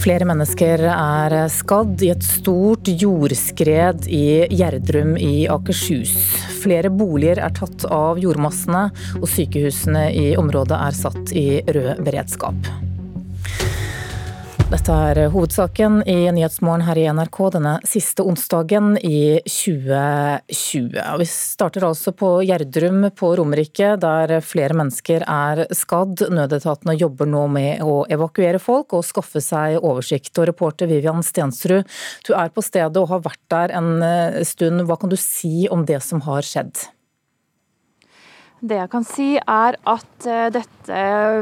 Flere mennesker er skadd i et stort jordskred i Gjerdrum i Akershus. Flere boliger er tatt av jordmassene, og sykehusene i området er satt i rød beredskap. Dette er hovedsaken i Nyhetsmorgen her i NRK denne siste onsdagen i 2020. Vi starter altså på Gjerdrum på Romerike, der flere mennesker er skadd. Nødetatene jobber nå med å evakuere folk og skaffe seg oversikt. Og reporter Vivian Stensrud, du er på stedet og har vært der en stund. Hva kan du si om det som har skjedd? Det jeg kan si er at uh, dette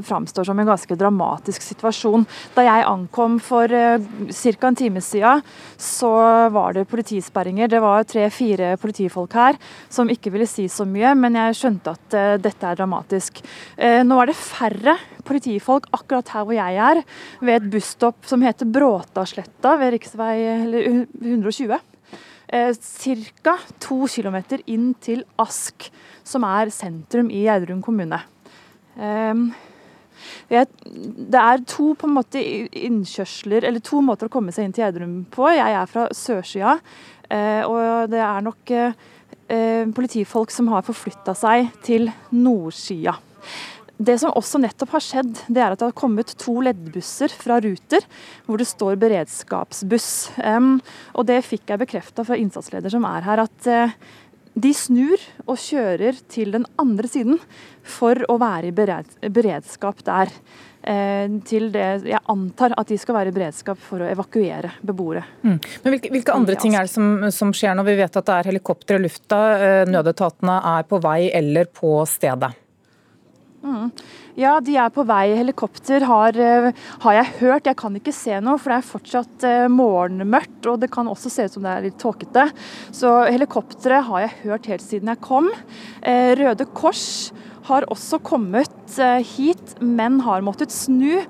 framstår som en ganske dramatisk situasjon. Da jeg ankom for uh, ca. en time siden, så var det politisperringer. Det var tre-fire politifolk her som ikke ville si så mye, men jeg skjønte at uh, dette er dramatisk. nå er det færre politifolk akkurat her hvor jeg er, ved et busstopp som heter Bråtasletta ved rv. 120 eh, ca. to km inn til Ask, som er sentrum i Gjerdrum kommune. Eh, det er to på en måte innkjørsler, eller to måter å komme seg inn til Gjerdrum på. Jeg er fra sørsida, eh, og det er nok eh, politifolk som har forflytta seg til nordsida. Det som også nettopp har skjedd, det er at det har kommet to leddbusser fra Ruter, hvor det står beredskapsbuss. Og det fikk jeg bekrefta fra innsatsleder som er her, at uh, de snur og kjører til den andre siden for å være i beredskap der. Uh, til det, jeg antar at de skal være i beredskap for å evakuere beboere. Mm. Men hvilke, hvilke, andre ting er det som, som, skjer når vi vet at det er helikopter i lufta, uh, nødetatene er på vei eller på stedet? Mm. Ja, de er på vei. Helikopter har, uh, har, jeg hørt. Jeg kan ikke se noe, for det er fortsatt uh, morgenmørkt. Og det kan også se ut som det er litt tåkete. Så helikopteret har jeg hørt helt siden jeg kom. Uh, Røde Kors har også kommet hit, men har måttet snu.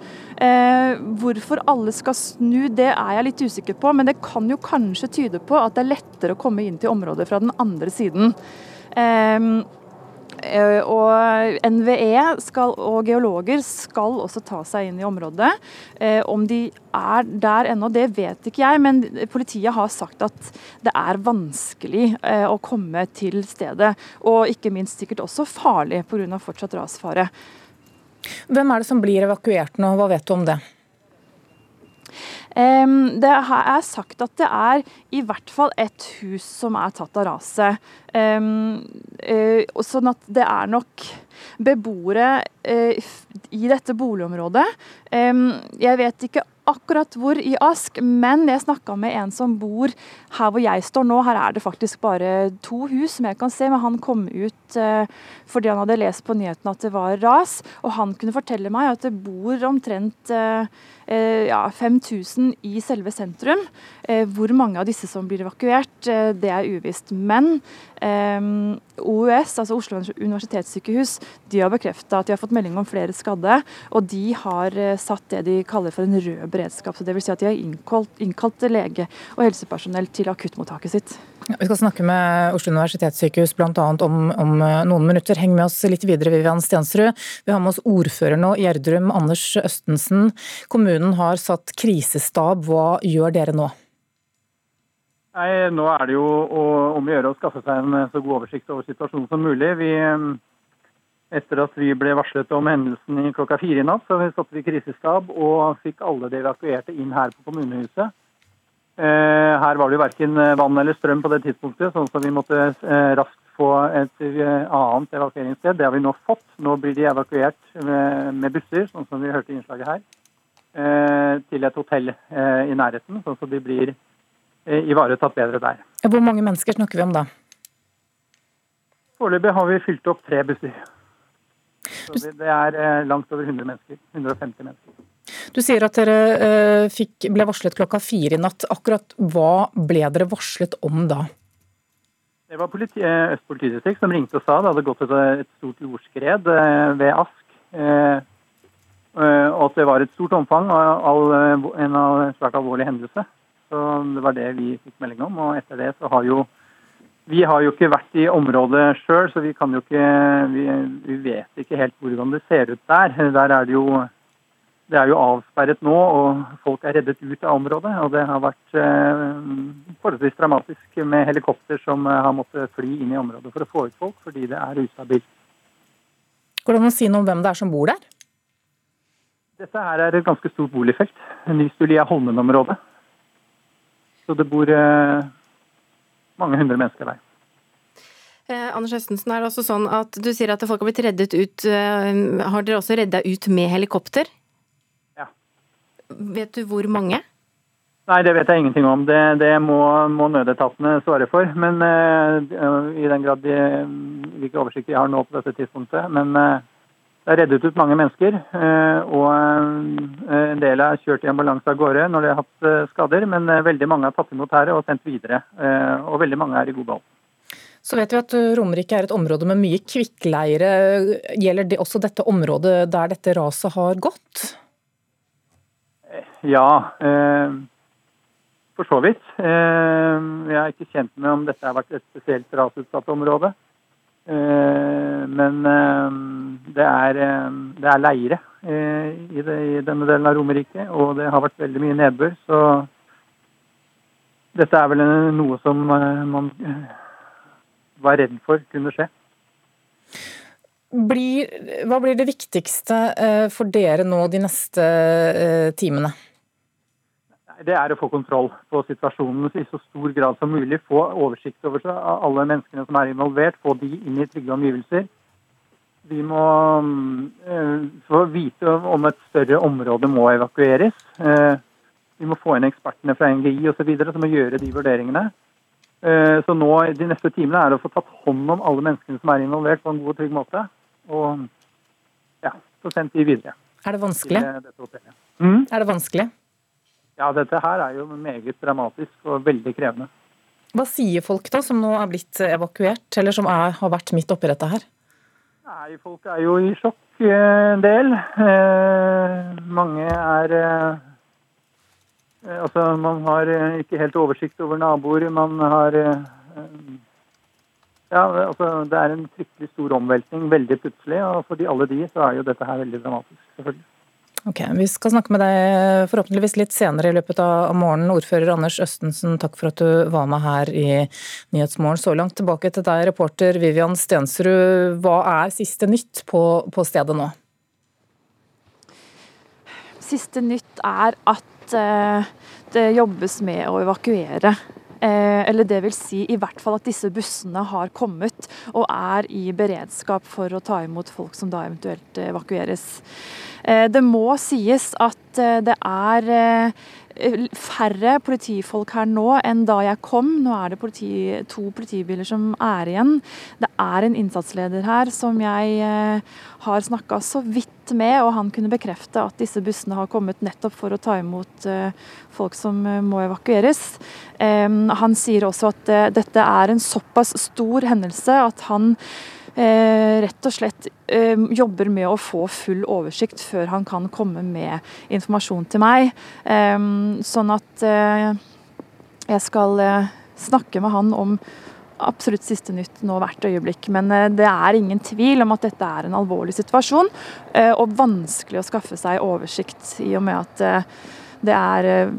hvorfor alle skal snu, det er jeg litt usikker på. Men det kan jo kanskje tyde på at det er lettere å komme inn til området fra den andre siden. Eh, Eh, og NVE skal, og geologer skal også ta seg inn i området. Eh, om de er der ennå, det vet ikke jeg, men politiet har sagt at det er vanskelig eh, å komme til stedet. Og ikke minst sikkert også farlig pga. fortsatt rasfare. Hvem er det som blir evakuert nå, hva vet du om det? Det er sagt at det er i hvert fall et hus som er tatt av raset. Eh, sånn at det er nok beboere eh, i dette boligområdet. Jeg vet ikke akkurat hvor i Ask, men jeg snakka med en som bor her hvor jeg står nå. Her er det faktisk bare to hus som jeg kan se, men han kom ut eh, fordi han hadde lest på nyhetene at det var ras. Og han kunne fortelle meg at det bor omtrent ja, 5000 i selve sentrum. Eh, hvor mange av disse som blir evakuert, eh, det er uvisst. Men OUS, altså Oslo universitetssykehus, de har bekrefta at de har fått melding om flere skadde. Og de har satt det de kaller for en rød beredskap. så det vil Si at de har innkalt, innkalt lege og helsepersonell til akuttmottaket sitt. Vi skal snakke med Oslo universitetssykehus bl.a. Om, om noen minutter. Heng med oss litt videre, Vivian Stensrud. Vi har med oss ordfører nå, Gjerdrum, Anders Østensen. Kommunen har satt krisestab. Hva gjør dere nå? Nei, Nå er det jo om å gjøre å skaffe seg en så god oversikt over situasjonen som mulig. Vi, etter at vi ble varslet om hendelsen klokka fire i natt, så satte vi krisestab og fikk alle de evakuerte inn her på kommunehuset. Eh, her var det jo verken vann eller strøm på det tidspunktet, sånn at vi måtte eh, raskt få et eh, annet evakueringssted. Det har vi nå fått. Nå blir de evakuert med busser, sånn som vi hørte i innslaget her, til et hotell i nærheten. sånn at de blir Eh, ivaretatt bedre der. Hvor mange mennesker snakker vi om da? Foreløpig har vi fylt opp tre busser. Så det er eh, langt over 100 mennesker. 150 mennesker. Du sier at dere eh, fikk, ble varslet klokka fire i natt. Akkurat hva ble dere varslet om da? Det var politi, Øst politidistrikt som ringte og sa det hadde gått et, et stort jordskred ved Ask. Og at det var et stort omfang av en svært alvorlig hendelse. Så Det var det vi fikk melding om. og Etter det så har jo Vi har jo ikke vært i området sjøl, så vi kan jo ikke vi, vi, vet ikke helt hvordan det ser ut der. Der er det jo det er jo avsperret nå, og folk er reddet ut av området. Og det har vært eh, forholdsvis dramatisk med helikopter som eh, har måttet fly inn i området for å få ut folk, fordi det er ustabilt. Går det an å si noe om hvem det er som bor der? Dette her er et ganske stort boligfelt. Nystulia Holmen-området. Så det bor eh, mange hundre mennesker der. Eh, Anders Østensen, er det også sånn at du sier at folk har blitt reddet ut. Eh, har dere også redda ut med helikopter? Ja. Vet du hvor mange? Nei, det vet jeg ingenting om. Det, det må, må, nødetatene svare for. Men uh, i den grad de, hvilke oversikter jeg har nå på dette tidspunktet. Men uh, det er reddet ut mange mennesker, eh, og eh, en del er kjørt i ambulanse av gårde når de har hatt eh, skader, men veldig mange er tatt imot her og sendt videre. Og veldig mange er i god behold. Så vet vi at Romerike er et område med mye kvikkleire. Gjelder det også dette området der dette raset har gått? Ja, for så vidt. Jeg er ikke kjent med om dette har vært et spesielt rasutsatt område. Eh, men eh, det er, eh, det er leire i, det, i, denne delen av Romerike, og det har vært veldig mye nedbør. Så dette er vel noe som man var redd for kunne skje. Blir, hva blir det viktigste for dere nå de neste timene? Det er å få kontroll på situasjonen i så stor grad som mulig. Få oversikt over seg, alle menneskene som er involvert, få de inn i trygge omgivelser. Vi må øh, få vite om et større område må evakueres. Uh, vi må få inn ekspertene fra NGI osv. som må gjøre de vurderingene. Uh, så nå de neste timene er det å få tatt hånd om alle menneskene som er involvert på en god og trygg måte. Og ja, så sendt de videre. Er det vanskelig? Mm? Er det vanskelig? Ja, dette her er jo meget dramatisk og veldig krevende. Hva sier folk da, som nå er blitt evakuert, eller som er, har vært midt oppi dette her? Nei, Folk er jo i sjokk eh, en del. Eh, mange er eh, Altså, man har eh, ikke helt oversikt over naboer. Man har eh, Ja, altså, det er en fryktelig stor omveltning veldig plutselig. Og for de, alle de så er jo dette her veldig dramatisk, selvfølgelig. Ok, Vi skal snakke med deg forhåpentligvis litt senere i løpet av morgenen. Ordfører Anders Østensen, takk for at du var med her i Nyhetsmorgen så langt. Tilbake til deg, reporter Vivian Stensrud. Hva er siste nytt på, på stedet nå? Siste nytt er at uh, det jobbes med å evakuere Eh, eller det vil si i hvert fall at disse bussene har kommet og er i beredskap for å ta imot folk som da eventuelt evakueres. Eh, det må sies at eh, det er færre politifolk her nå enn da jeg kom. Nå er det politi, to politibiler som er igjen. Det er en innsatsleder her som jeg eh, har snakka så vidt med, og han kunne bekrefte at disse bussene har kommet nettopp for å ta imot eh, folk som eh, må evakueres. Han sier også at dette er en såpass stor hendelse at han Eh, rett og slett eh, jobber med å få full oversikt før han kan komme med informasjon til meg. Eh, sånn at jeg skal snakke med han om absolutt siste nytt nå hvert øyeblikk. Men det er ingen tvil om at dette er en alvorlig situasjon, og vanskelig å skaffe seg oversikt i og med at det er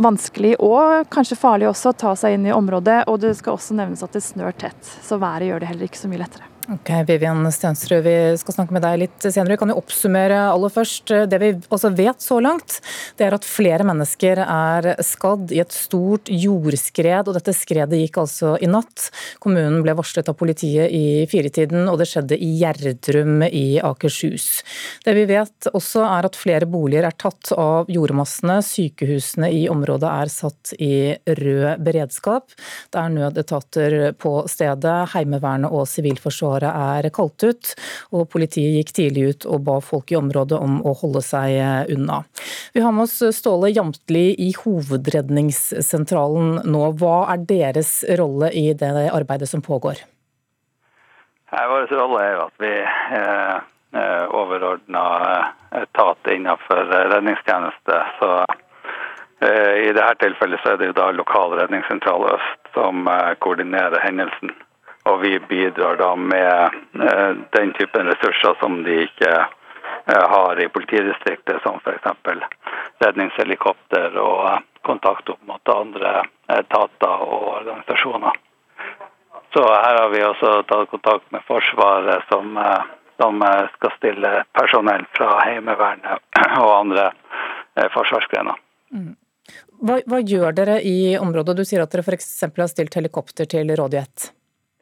vanskelig og kanskje farlig også å ta seg inn i området. Og det skal også nevnes at det snør tett, så været gjør det heller ikke så mye lettere. Ok, Vivian Stensrud, vi skal snakke med deg litt senere. Vi kan jo oppsummere aller først. Det vi også vet så langt, det er at flere mennesker er skadd i et stort jordskred. og Dette skredet gikk altså i natt. Kommunen ble varslet av politiet i firetiden, og det skjedde i Gjerdrum i Akershus. Det vi vet også er at flere boliger er tatt av jordmassene. Sykehusene i området er satt i rød beredskap. Det er nødetater på stedet. Heimevernet og Sivilforsvaret Forsvaret er kalt ut, og politiet gikk tidlig ut og ba folk i området om å holde seg unna. Vi har med oss Ståle Jamtli i Hovedredningssentralen nå. Hva er deres rolle i det arbeidet som pågår? Vår rolle er at vi er overordna etat innenfor redningstjeneste. Så eh, I dette tilfellet er det jo da lokal redningssentral øst som eh, koordinerer hendelsen. Og vi bidrar da med eh, den typen ressurser som de ikke har i politidistriktet, som f.eks. redningshelikopter og kontakt opp mot andre etater og organisasjoner. Så her har vi også tatt kontakt med Forsvaret, som, som skal stille personell fra Heimevernet og andre forsvarsgrener. Mm. Hva, hva, gjør dere i området? Du sier at dere f.eks. har stilt helikopter til rådighet.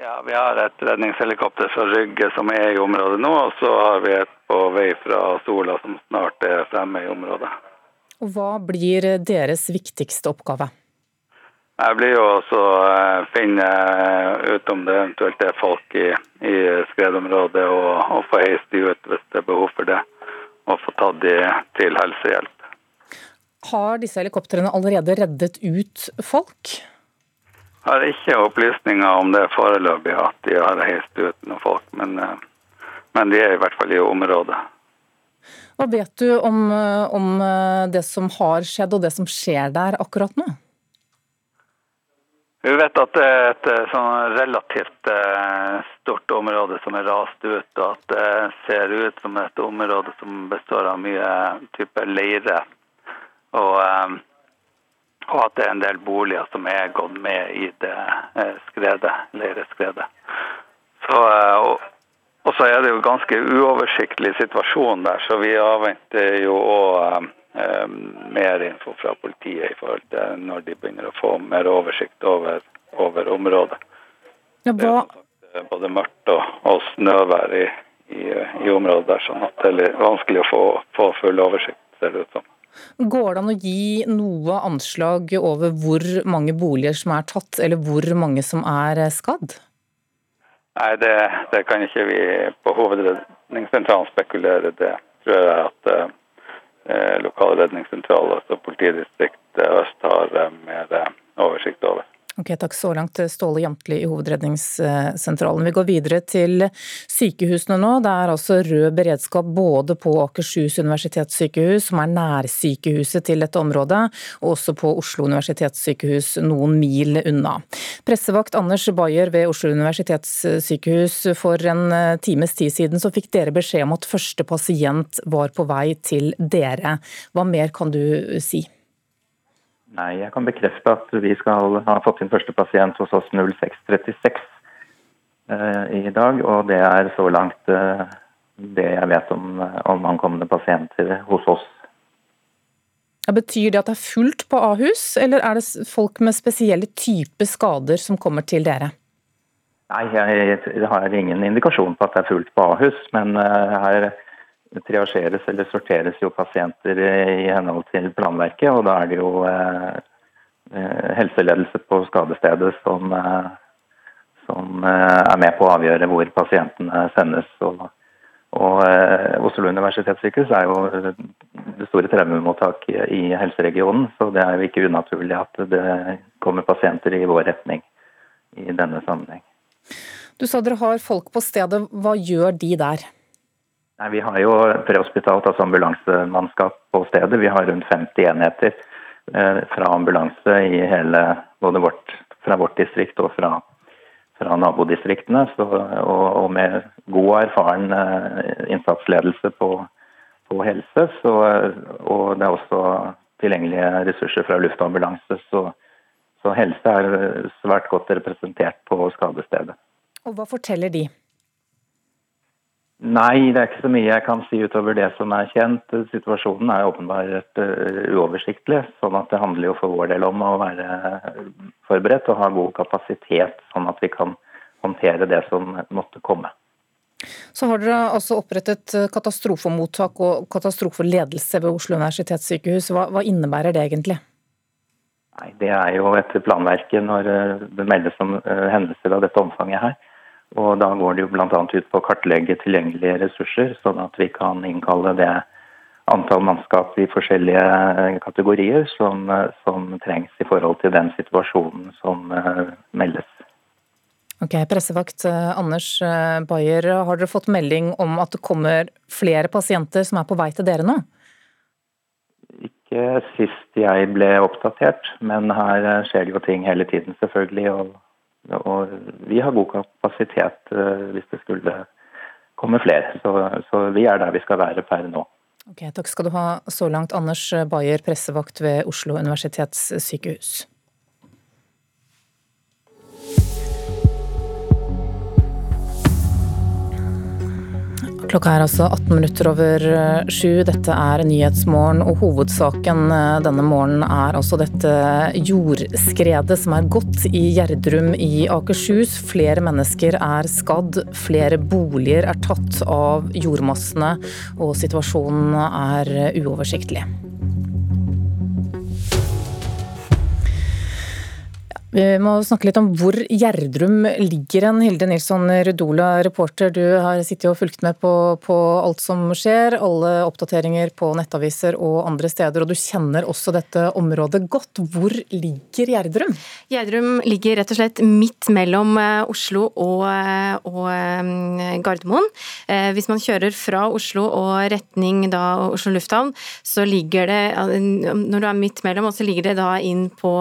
Ja, Vi har et redningshelikopter fra Rygge som er i området nå, og så har vi et på vei fra Sola som snart er fremme i området. Og Hva blir deres viktigste oppgave? Det blir jo også eh, finne ut om det eventuelt er folk i, i skredområdet, og, og få heist de ut hvis det er behov for det. Og få tatt de til helsehjelp. Har disse helikoptrene allerede reddet ut folk? Har ikke opplysninger om det foreløpig, at de har heist ut noen folk. Men, eh, men, de er i hvert fall i området. Hva vet du om, eh, om det som har skjedd og det som skjer der akkurat nå? Vi vet at det er et eh, sånn relativt eh, stort område som er rast ut, og at det ser ut som et område som består av mye type leire. Og, eh, og at det er en del boliger som er gått med i det skredet, leireskredet. Så, og, og så er det jo ganske uoversiktlig situasjon der, så vi avventer jo òg Eh, mer info fra politiet i forhold til når de begynner å få mer oversikt over, over området. Ja, det er både mørkt og, og snøvær i, i, i, området der, sånn at det er vanskelig å få, få full oversikt, ser det ut som. Går det an å gi noe anslag over hvor mange boliger som er tatt, eller hvor mange som er skadd? Nei, det, det kan ikke vi på Hovedredningssentralen spekulere. Det tror jeg at Eh, lokale redningssentraler, altså politidistrikt øst, har eh, mer eh, oversikt over. Ok, Takk så langt, Ståle Jamtli i Hovedredningssentralen. Vi går videre til sykehusene nå. Det er altså rød beredskap både på Akershus universitetssykehus, som er nærsykehuset til dette området, og også på Oslo universitetssykehus, noen mil unna. Pressevakt Anders Bayer ved Oslo universitetssykehus, for en times tid siden så fikk dere beskjed om at første pasient var på vei til dere. Hva mer kan du si? Nei, jeg kan bekrefte at vi skal ha fått inn første pasient hos oss 0636 eh, i dag. Og det er så langt eh, det jeg vet om, om ankommende pasienter hos oss. Betyr det at det er fullt på Ahus, eller er det folk med spesielle typer skader som kommer til dere? Nei, jeg har ingen indikasjon på at det er fullt på Ahus. Men eh, her triasjeres eller sorteres jo pasienter i henhold til planverket. Og da er det jo eh, eh, helseledelse på skadestedet som, eh, som, er med på å avgjøre hvor pasientene sendes. Og, og Oslo universitetssykehus er jo det store traumemottaket i helseregionen, så det er jo ikke unaturlig at det kommer pasienter i vår retning i denne sammenheng. Du sa dere har folk på stedet. Hva gjør de der? Nei, Vi har jo prehospitalt, altså ambulansemannskap på stedet. Vi har rundt 50 enheter eh, fra ambulanse i hele, både vårt, fra vårt distrikt og fra, fra nabodistriktene. Så, og, og, med god og erfaren eh, innsatsledelse på, på helse. Så, og det er også tilgjengelige ressurser fra luftambulanse. Så, så helse er svært godt representert på skadestedet. Og Hva forteller de? Nei, det er ikke så mye jeg kan si utover det som er kjent. Situasjonen er åpenbart uh, uoversiktlig. sånn at det handler jo for vår del om å være forberedt og ha god kapasitet, sånn at vi kan håndtere det som måtte komme. Så har dere altså opprettet katastrofemottak og katastrofeledelse ved Oslo universitetssykehus. Hva, hva innebærer det egentlig? Nei, Det er jo etter planverket når eh, det meldes om hendelser av dette omfanget her og Da går det jo bl.a. ut på å kartlegge tilgjengelige ressurser, sånn at vi kan innkalle det antall mannskap i forskjellige eh, kategorier som, eh, som trengs i forhold til den situasjonen som uh, meldes. Ok, Pressevakt Anders Bayer, har dere fått melding om at det kommer flere pasienter som er på vei til dere nå? Ikke sist jeg ble oppdatert, men her skjer det jo ting hele tiden, selvfølgelig. og og vi har god kapasitet eh, hvis det skulle komme flere. Så, så vi er der vi skal være per nå. Ok, Takk skal du ha så langt, Anders Bayer, pressevakt ved Oslo universitetssykehus. Klokka er altså 18 minutter over eh, sju. Dette er Nyhetsmorgen, og hovedsaken eh, denne morgenen er altså dette jordskredet som er gått i Gjerdrum i Akershus. Flere mennesker er skadd, flere boliger er tatt av jordmassene, og situasjonen er uoversiktlig. Vi må snakke litt om hvor Gjerdrum ligger hen. Hilde Nilsson Rudola, reporter, du har sittet og fulgt med på, på, alt som skjer, alle oppdateringer på nettaviser og andre steder, og du kjenner også dette området godt. Hvor ligger Gjerdrum? Gjerdrum ligger rett og slett midt mellom eh, Oslo og, eh, og eh, Gardermoen. Hvis man kjører fra Oslo og retning da Oslo lufthavn, så ligger det, når du er midt mellom, så ligger det da inn på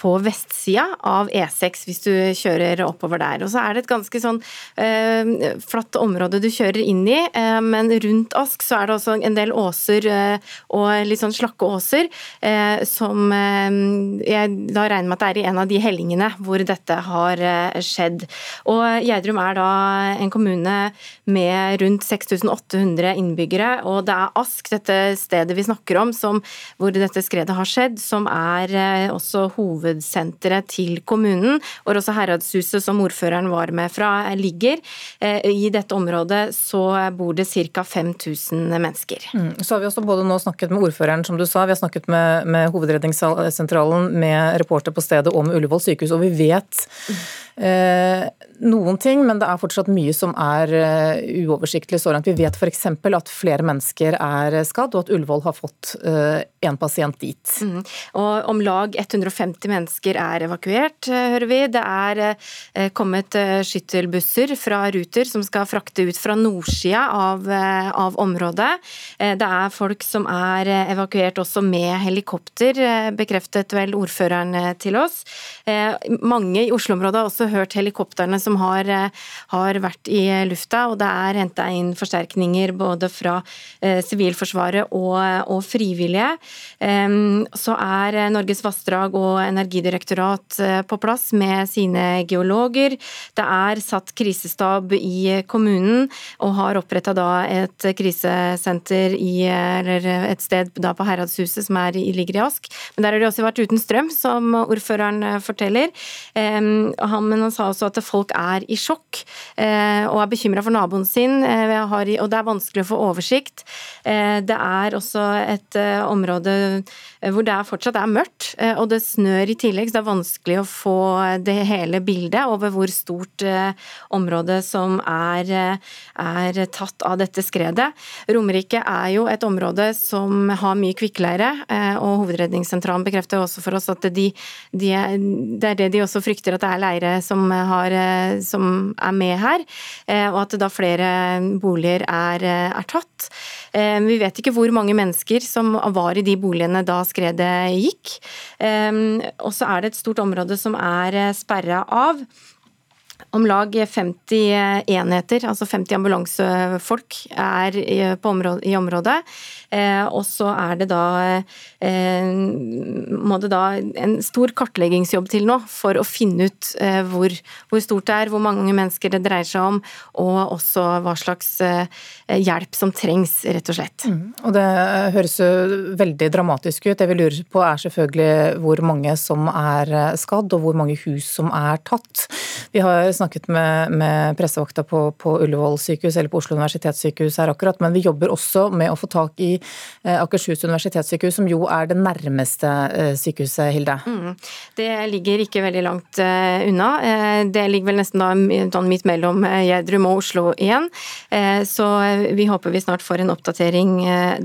på vestsida av E6 hvis du kjører oppover der. Og så er det et ganske sånn eh, flatt område du kjører inn i, eh, men rundt Ask så er det også en del åser eh, og litt sånn slakke åser eh, som eh, jeg da regner med at det er i en av de hellingene hvor dette har eh, skjedd. Og Gjerdrum er da en kommune med rundt 6800 innbyggere, og det er Ask, dette stedet vi snakker om, som, hvor dette skredet har skjedd, som er også hoved hovedsenteret til kommunen, hvor også Heradshuset, som ordføreren var med fra, ligger. Eh, I dette området så bor det ca. 5000 mennesker. Mm. Så har vi også både nå snakket med ordføreren, som du sa, vi har snakket med, med Hovedredningssentralen, med reporter på stedet og med Ullevål sykehus, og vi vet eh, noen ting, men det er fortsatt mye som er uh, uoversiktlig så langt. Vi vet f.eks. at flere mennesker er skadd, og at Ullevål har fått en pasient dit. Mm. Og Om lag 150 mennesker er evakuert, uh, hører vi. Det er kommet skyttelbusser fra Ruter som skal frakte ut fra nordsida av, av området. Det er folk som er evakuert også med helikopter, bekreftet vel ordføreren til oss. Mange i Oslo-området har også hørt helikoptrene som har, eh, har vært i lufta, og det er henta inn forsterkninger både fra eh, Sivilforsvaret og, og, frivillige. Så er Norges vassdrag og energidirektorat eh, på plass med sine geologer. Det er satt krisestab i kommunen og har oppretta et krisesenter i, eller et sted på Heradshuset som er, ligger i Ask. Men der har de også vært uten strøm, som ordføreren forteller. Han, men han sa også at folk er i sjokk eh, og er bekymra for naboen sin, eh, og det er vanskelig å få oversikt. Eh, det er også et område hvor det fortsatt er mørkt, og det snør i tillegg, så det er vanskelig å få det hele bildet over hvor stort område som er, er tatt av dette skredet. Romerike er jo et område som har mye kvikkleire, og Hovedredningssentralen bekrefter også for oss at de, de, det er det de også frykter, at det er leire som, har, som er med her, eh, og at da flere boliger er, eh, er tatt. Eh, vi vet ikke hvor mange mennesker som var i de boligene da skredet gikk. Og så er det et stort område som er sperra av om lag 50 enheter, altså 50 ambulansefolk, er i området. Eh, og så er det da eh, må det da en stor kartleggingsjobb til nå for å finne ut eh, hvor, hvor stort det er, hvor mange mennesker det dreier seg om, og også hva slags hjelp som trengs, rett og slett. Mm. Og det høres jo veldig dramatisk ut. Det vi lurer på er selvfølgelig hvor mange som er skadd, og hvor mange hus som er tatt. Vi har snakket med, med pressevakta på, på Ullevål sykehus eller på Oslo universitetssykehus her akkurat, men vi jobber også med å få tak i Akershus universitetssykehus, som jo er det nærmeste eh, sykehuset, Hilde? Mm. Det ligger ikke veldig langt eh, unna. Det ligger vel nesten da sånn midt mellom Gjerdrum og Oslo igjen. Så vi håper vi snart får en oppdatering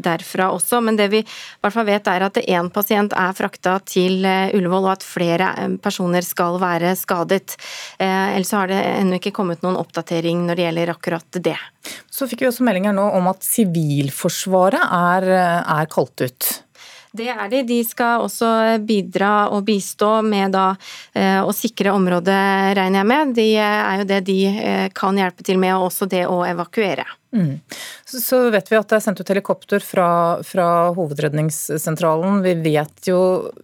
derfra også. Men det vi i hvert fall vet er at én pasient er frakta til Ullevål, og at flere personer skal være skadet. Ellers har det ennå ikke kommet noen oppdatering når det gjelder akkurat det. Så fikk vi også meldinger nå om at Sivilforsvaret er, er kalt ut. Det er de. De skal også bidra og bistå med da, eh, å sikre området, regner jeg med. Det er jo det de eh, kan hjelpe til med, og også det å evakuere. Mm. Så vet vi at det er sendt ut helikopter fra, fra hovedredningssentralen. Vi vet jo,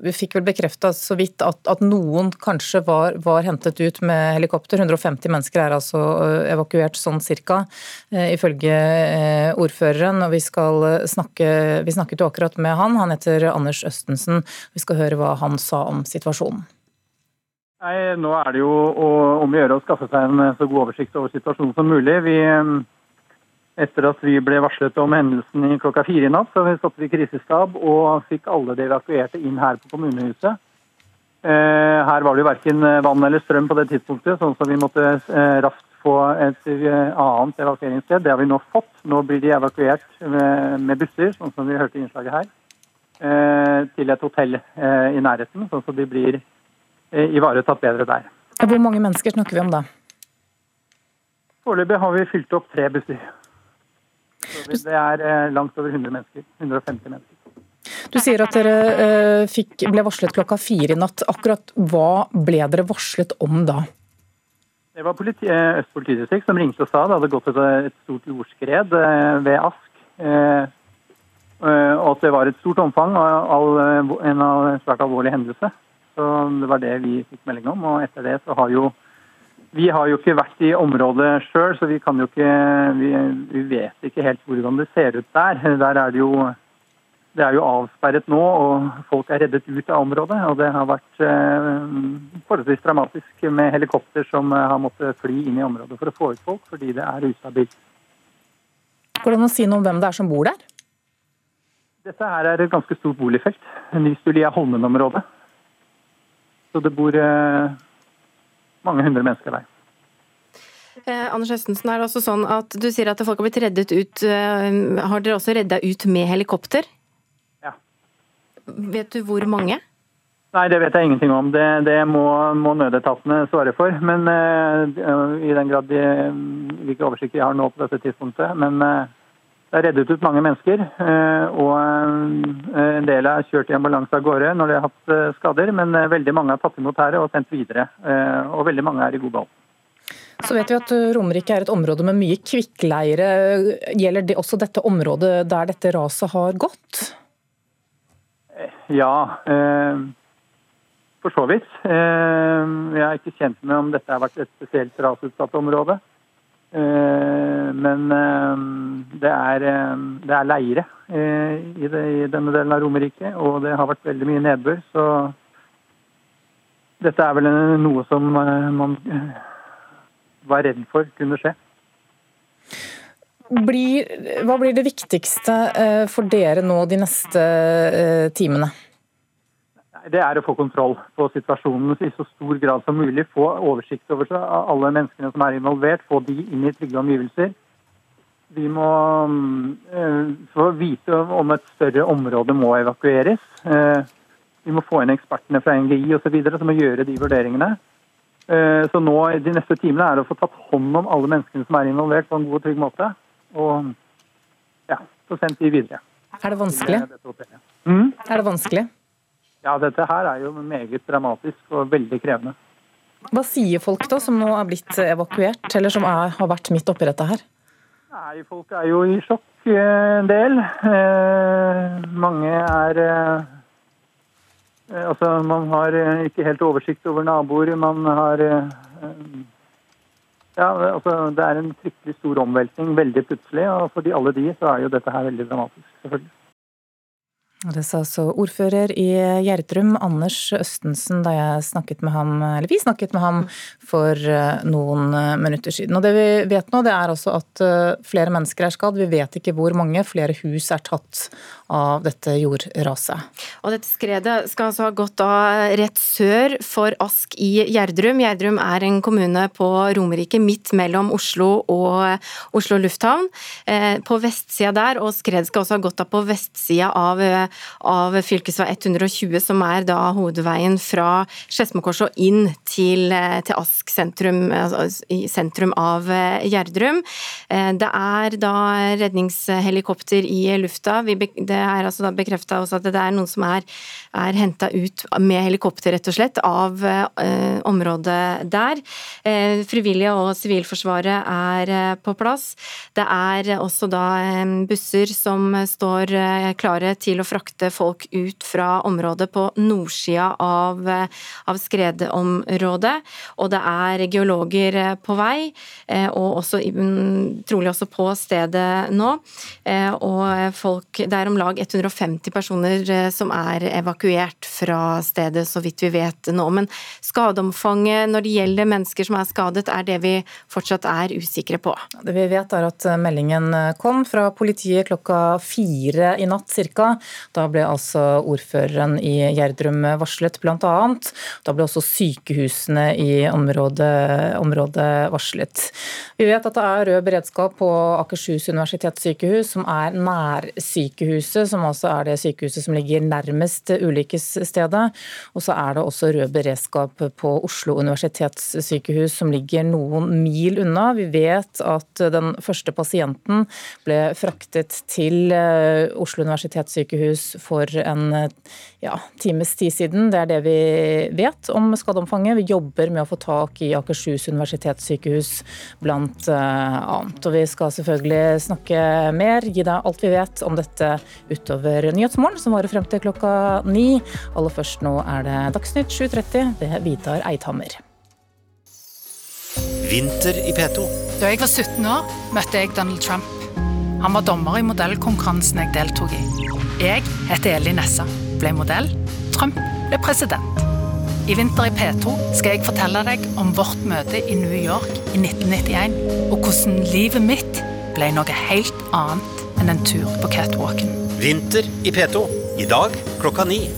vi fikk vel bekrefta så vidt at, at noen kanskje var, var, hentet ut med helikopter. 150 mennesker er altså eh, evakuert sånn cirka, eh, ifølge eh, ordføreren. Og vi, skal snakke, vi snakket jo akkurat med han, han heter Anders Østensen. Vi skal høre hva han sa om situasjonen. Nei, nå er det jo om å gjøre å skaffe seg en så god oversikt over situasjonen som mulig. Vi etter at vi ble varslet om hendelsen i klokka fire i natt, så satte vi krisestab og fikk alle de evakuerte inn her på kommunehuset. Eh, her var det jo verken vann eller strøm på det tidspunktet, sånn som vi måtte eh, raskt få et eh, annet evakueringssted. Det har vi nå fått. Nå blir de evakuert med busser, sånn som vi hørte i innslaget her, til et hotell i nærheten, sånn at de blir ivaretatt bedre der. Hvor mange mennesker snakker vi om da? Foreløpig har vi fylt opp tre busser. Det er eh, langt over 100 mennesker. 150 mennesker. Du sier at dere eh, fikk, ble varslet klokka fire i natt. Akkurat hva ble dere varslet om da? Det var politi, eh, Øst politidistrikt som ringte og sa det hadde gått et, et stort jordskred ved Ask. Og at det var et stort omfang av en svært alvorlig hendelse. Så Det var det vi fikk melding om. Og etter det så har jo vi har jo ikke vært i området sjøl, så vi kan jo ikke vi, vi, vet ikke helt hvordan det ser ut der. Der er det jo det er jo avsperret nå, og folk er reddet ut av området. Og det har vært eh, forholdsvis dramatisk med helikopter som eh, har måttet fly inn i området for å få ut folk, fordi det er ustabilt. Går det an å si noe om hvem det er som bor der? Dette her er et ganske stort boligfelt. Nystulia Holmen-området. Så det bor eh, mange hundre mennesker der. Eh, Anders Østensen, er det også sånn at Du sier at folk har blitt reddet ut. Eh, har dere også redda ut med helikopter? Ja. Vet du hvor mange? Nei, det vet jeg ingenting om. Det, det må, må, nødetatene svare for. Men eh, i den grad de, hvilke oversikter jeg har nå på dette tidspunktet. Men uh, det er reddet ut mange mennesker, eh, og eh, en del er kjørt i ambulanse av gårde når de har hatt eh, skader, men veldig mange er tatt imot her og sendt videre. Og veldig mange er i god behold. Så vet vi at Romerike er et område med mye kvikkleire. Gjelder det også dette området der dette raset har gått? Ja, for så vidt. Jeg er ikke kjent med om dette har vært et spesielt rasutsatt område. Eh, men eh, det er, eh, det er leire i, denne delen av Romerike, og det har vært veldig mye nedbør. Så dette er vel noe som man var redd for kunne skje. Blir, hva blir det viktigste for dere nå de neste timene? Det er å få kontroll på situasjonen i så stor grad som mulig. Få oversikt over seg, alle menneskene som er involvert, få de inn i trygge omgivelser. Vi må uh, få vite om et større område må evakueres. Uh, vi må få inn ekspertene fra NGI osv. som må gjøre de vurderingene. Uh, så nå De neste timene er det å få tatt hånd om alle menneskene som er involvert på en god og trygg måte. Og ja, få sendt de videre. Er det vanskelig? Mm? Er det vanskelig? Ja, dette her er jo meget dramatisk og veldig krevende. Hva sier folk da, som nå er blitt evakuert, eller som er, har vært midt oppi dette her? Nei, Folk er jo i sjokk eh, en del. Eh, mange er eh, Altså, man har eh, ikke helt oversikt over naboer. Man har eh, Ja, altså, det er en fryktelig stor omveltning veldig plutselig. Og for de, alle de så er jo dette her veldig dramatisk, selvfølgelig. Det sa altså ordfører i Gjerdrum, Anders Østensen, da jeg snakket med ham, eller vi snakket med ham for eh, noen eh, minutter siden. Og Det vi vet nå, det er altså at eh, flere mennesker er skadd. Vi vet ikke hvor mange. Flere hus er tatt av dette jordraset. Og dette skredet skal altså ha gått da rett sør for Ask i Gjerdrum. Gjerdrum er en kommune på Romerike midt mellom Oslo og Oslo lufthavn. På vestsida der, og skredet skal også ha gått da på vestsida av av fv. 120, som er da hovedveien fra Skedsmokorset og inn til, til Ask sentrum, altså sentrum av Gjerdrum. Det er da redningshelikopter i lufta. det er altså bekrefta også at det er noen som er, er henta ut med helikopter, rett og slett, av området der. Frivillige og Sivilforsvaret er på plass. Det er også da busser som står klare til å frakte folk ut fra området på nordsida av, av skredområdet. Og det er geologer på vei, eh, og også, trolig også på stedet nå. Eh, og folk, det er om lag 150 personer eh, som er evakuert fra stedet, så vidt vi vet nå. Men skadeomfanget når det gjelder mennesker som er skadet, er det vi fortsatt er usikre på. Det vi vet er at meldingen kom fra politiet klokka fire i natt ca. Da ble altså ordføreren i Gjerdrum varslet bl.a. Da ble også sykehusene i området, området, varslet. Vi vet at det er rød beredskap på Akershus universitetssykehus, som er nærsykehuset, som altså er det sykehuset som ligger nærmest ulykkesstedet. Og så er det også rød beredskap på Oslo universitetssykehus, som ligger noen mil unna. Vi vet at den første pasienten ble fraktet til eh, Oslo universitetssykehus for en ja, times tid siden. Det er det vi vet om skadeomfanget. Vi jobber med å få tak i Akershus universitetssykehus blant eh, annet. Og vi skal selvfølgelig snakke mer, gi deg alt vi vet om dette utover Nyhetsmorgen, som varer frem til klokka ni. Aller først nå er det Dagsnytt 7.30 ved Vidar Eidhammer. Vinter i P2. Da jeg var 17 år, møtte jeg Donald Trump. Han var dommer i modellkonkurransen jeg deltok i. Jeg heter Eli Nessa, ble modell. Trump ble president. I Vinter i P2 skal jeg fortelle deg om vårt møte i New York i 1991, og hvordan livet mitt ble noe helt annet enn en tur på catwalken. Vinter i P2. I dag klokka ni.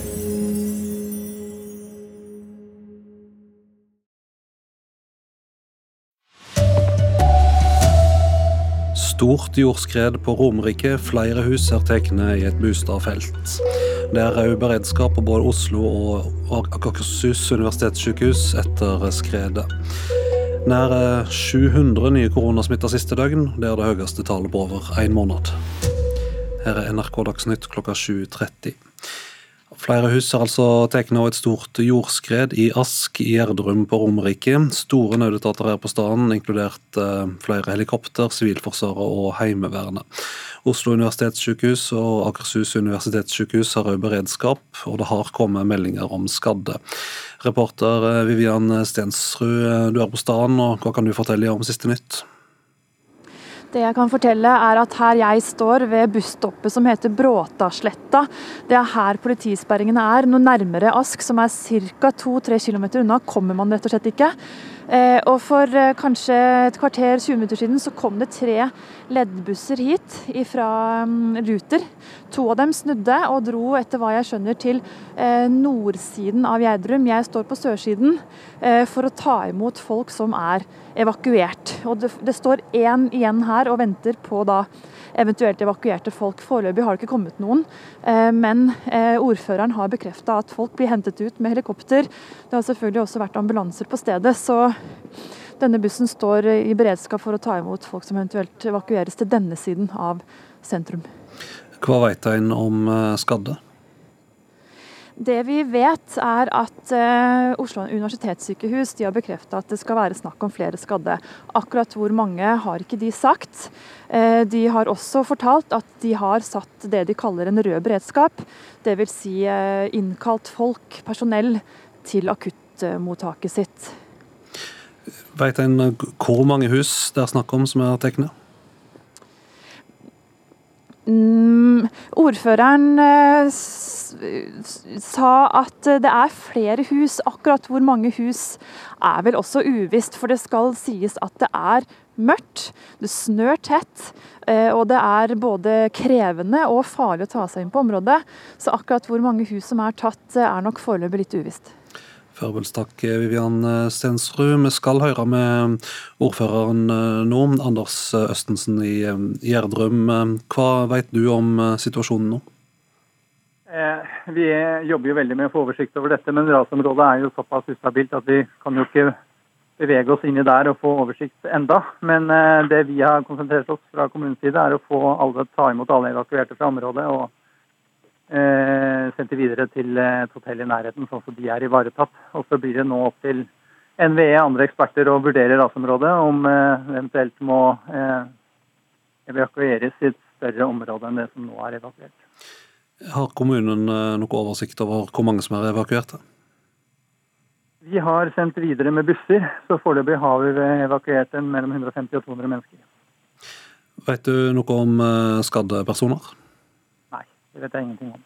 Stort jordskred på Romerike. Flere hus er tatt i et Bustadfelt. Det er òg beredskap på både Oslo og Akershus universitetssykehus etter skredet. Nær 700 nye koronasmitta siste døgn. Det er det høyeste tallet på over én måned. Her er NRK Dagsnytt klokka 7.30. Flere hus har altså tatt av et stort jordskred i Ask i Gjerdrum på Romerike. Store nødetater er på staden, inkludert eh, flere helikopter, Sivilforsvaret og Heimevernet. Oslo universitetssykehus og Akershus universitetssykehus har òg beredskap, og det har kommet meldinger om skadde. Reporter eh, Vivian Stensrud, eh, du er på staden, og hva kan du fortelle om siste nytt? Det jeg kan fortelle er at her jeg står ved busstoppet som heter Bråtasletta, det er her politisperringene er. Noe nærmere Ask, som er ca. 2-3 km unna, kommer man rett og slett ikke. Eh, og For eh, kanskje et kvarter 20 minutter siden så kom det tre leddbusser hit fra um, Ruter. To av dem snudde og dro etter hva jeg skjønner til eh, nordsiden av Gjerdrum. Jeg står på sørsiden for å ta imot folk som er evakuert. Og det, det står én igjen her og venter på da eventuelt evakuerte folk. Foreløpig har det ikke kommet noen, eh, men eh, ordføreren har bekrefta at folk blir hentet ut med helikopter. Det har selvfølgelig også vært ambulanser på stedet. så denne bussen står i beredskap for å ta imot folk som eventuelt evakueres til denne siden av sentrum. Hva vet en om eh, skadde? Det vi vet er at uh, Oslo universitetssykehus har bekrefta at det skal være snakk om flere skadde. Akkurat hvor mange har ikke de sagt. Uh, de har også fortalt at de har satt det de kaller en rød beredskap. Dvs. Si, uh, innkalt folk, personell, til akuttmottaket sitt. Vet en hvor mange hus det er snakk om som er tegnet? Mm, ordføreren eh, sa at det er flere hus. Akkurat hvor mange hus er vel også uvisst, for det skal sies at det er mørkt. Det snør tett, eh, og det er både krevende og farlig å ta seg inn på området. Så akkurat hvor mange hus som er tatt, er nok foreløpig litt uvisst. Takk, Vivian Stensrud. Vi skal høre med ordføreren eh, nå, Anders Østensen i eh, Gjerdrum. Hva vet du om eh, situasjonen nå? Eh, vi jobber jo veldig med å få oversikt over dette, men rasområdet er jo såpass ustabilt at vi kan jo ikke bevege oss inni der og få oversikt enda. Men eh, det vi har konsentrert oss fra kommunens side, er å få alle, ta imot alle evakuerte fra området og eh, sendt videre til et hotell i nærheten, sånn at de er ivaretatt. Og så blir det nå opp til NVE og andre eksperter å vurdere rasområdet, om eh, eventuelt må eh, evakueres i et større område enn det som nå er evakuert. Har kommunen eh, noe oversikt over hvor mange som er evakuerte? Vi har sendt videre med busser, så foreløpig har vi evakuert mellom 150 og 200 mennesker. Vet du noe om eh, skadde personer? Det vet jeg ingenting om.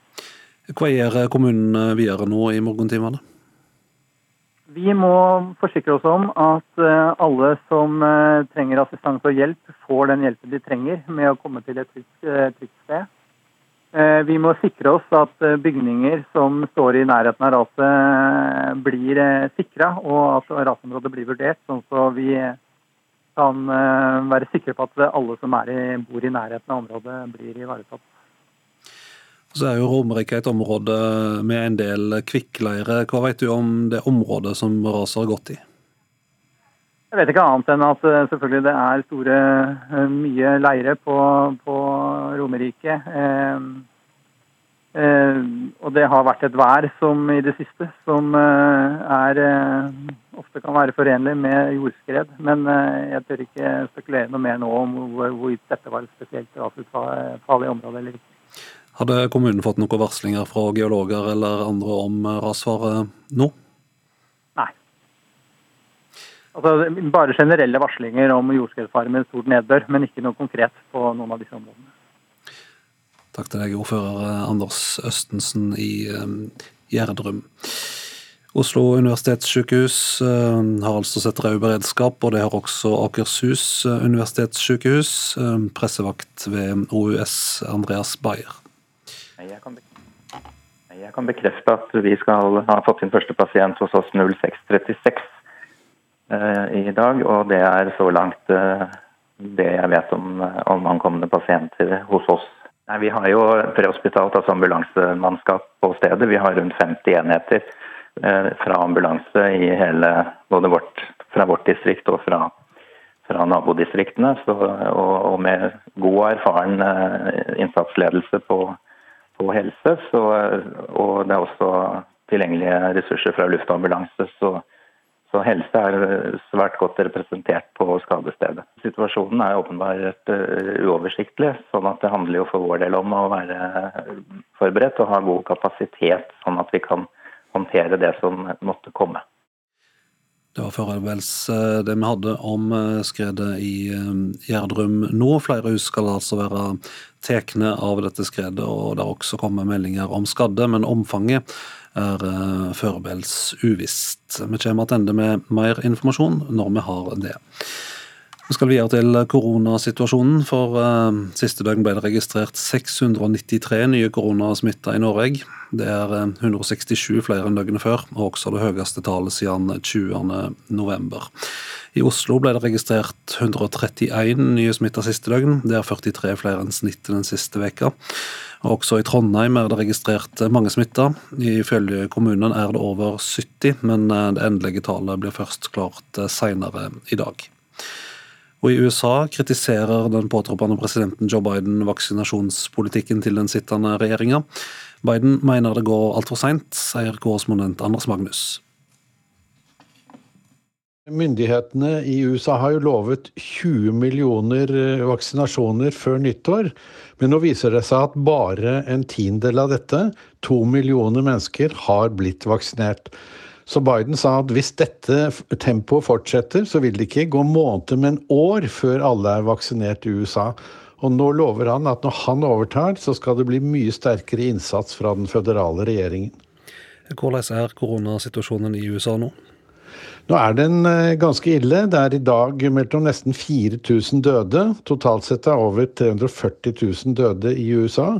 Hva gjør kommunen eh, videre nå i morgentimene? Vi må forsikre oss om at alle som trenger assistanse og hjelp, får den hjelpen de trenger med å komme til et trygt sted. Eh, vi må sikre oss at eh, bygninger som står i nærheten av raset eh, blir sikra, og at rasområdet blir vurdert, sånn så vi kan være sikre på at alle som i, bor i nærheten av området, blir ivaretatt. Så er jo Romerike et område med en del kvikkleire. Hva vet du om det området som raset har gått i? Jeg vet ikke annet enn at selvfølgelig det er store, mye leire på, på Romerike. Eh, eh, og det har vært et vær som i det siste som eh, er ofte kan være forenlig med jordskred. Men jeg tør ikke spekulere noe mer nå om hvorvidt dette var et spesielt rasfarlig område eller ikke. Hadde kommunen fått noen varslinger fra geologer eller andre om rasfare nå? Nei. Altså, bare generelle varslinger om jordskredfare med stort nedbør, men ikke noe konkret på noen av disse områdene. Takk til deg, ordfører eh, Anders Østensen i eh, Gjerdrum. Oslo universitetssykehus eh, har altså sett rød beredskap, og det har også Akershus universitetssykehus. Pressevakt ved OUS, Andreas Bayer. Jeg kan, jeg kan bekrefte at vi skal ha fått inn første pasient hos oss 0636 i dag, og det er så langt det jeg vet om, om ankomne pasienter hos oss Nei, Vi har jo prehospitalt, altså ambulansemannskap på stedet. Vi har rundt 50 enheter eh, fra ambulanse i hele, både vårt, fra vårt distrikt og fra, fra nabodistriktene. Så, og, og, med god og erfaren eh, innsatsledelse på, på helse. Så, og det er også tilgjengelige ressurser fra luftambulanse. Så, så helse er eh, svært godt representert på skadestedet. Situasjonen er åpenbart uh, uoversiktlig, sånn at det handler jo for vår del om å være forberedt og ha god kapasitet, sånn at vi kan håndtere det som måtte komme. Det var eh, det vi hadde om skredet i Gjerdrum nå. Flere hus skal altså være tatt av dette skredet, og det har også kommet meldinger om skadde, men omfanget er uh, foreløpig uvisst. Vi kommer tilbake med mer informasjon når vi har det. Vi skal videre til koronasituasjonen. For uh, siste døgn ble det registrert 693 nye koronasmitta i Norge. Det er 167 eh, flere enn døgnet før, og også det høyeste tallet siden 20.11. I Oslo ble det registrert 131 nye smitta siste døgn. Det er 43 flere enn snittet den siste veka. Også i Trondheim er det registrert mange smitta. Ifølge kommunen er det over 70, men eh, det endelige tallet blir først klart senere i dag. Og I USA kritiserer den påtroppende presidenten Joe Biden vaksinasjonspolitikken til den sittende regjeringa. Biden mener det går altfor seint, sier korrespondent Anders Magnus. Myndighetene i USA har jo lovet 20 millioner eh, vaksinasjoner før nyttår. Men nå viser det seg at bare en tiendedel av dette, to millioner mennesker, har blitt vaksinert. Så Biden sa at hvis dette tempoet fortsetter, så vil det ikke gå måneder, men år før alle er vaksinert i USA. Og nå lover han at når han overtar, så skal det bli mye sterkere innsats fra den føderale regjeringen. Hvordan er koronasituasjonen i USA nå? Nå er den eh, ganske ille. Det er i dag meldt om nesten 4000 døde. Totalt sett er over 340 000 døde i USA.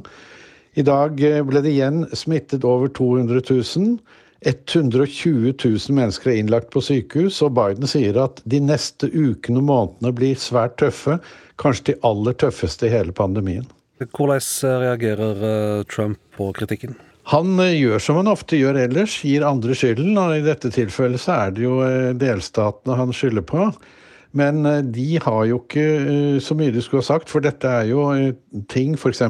I dag eh, ble det igjen smittet over 200 000. 120 000 mennesker er innlagt på sykehus, og Biden sier at de neste ukene og månedene blir svært tøffe. Kanskje de aller tøffeste i hele pandemien. Hvordan reagerer eh, Trump på kritikken? Han gjør som han ofte gjør ellers, gir andre skylden. Og i dette tilfellet så er det jo delstatene han skylder på. Men de har jo ikke så mye de skulle ha sagt, for dette er jo ting, f.eks.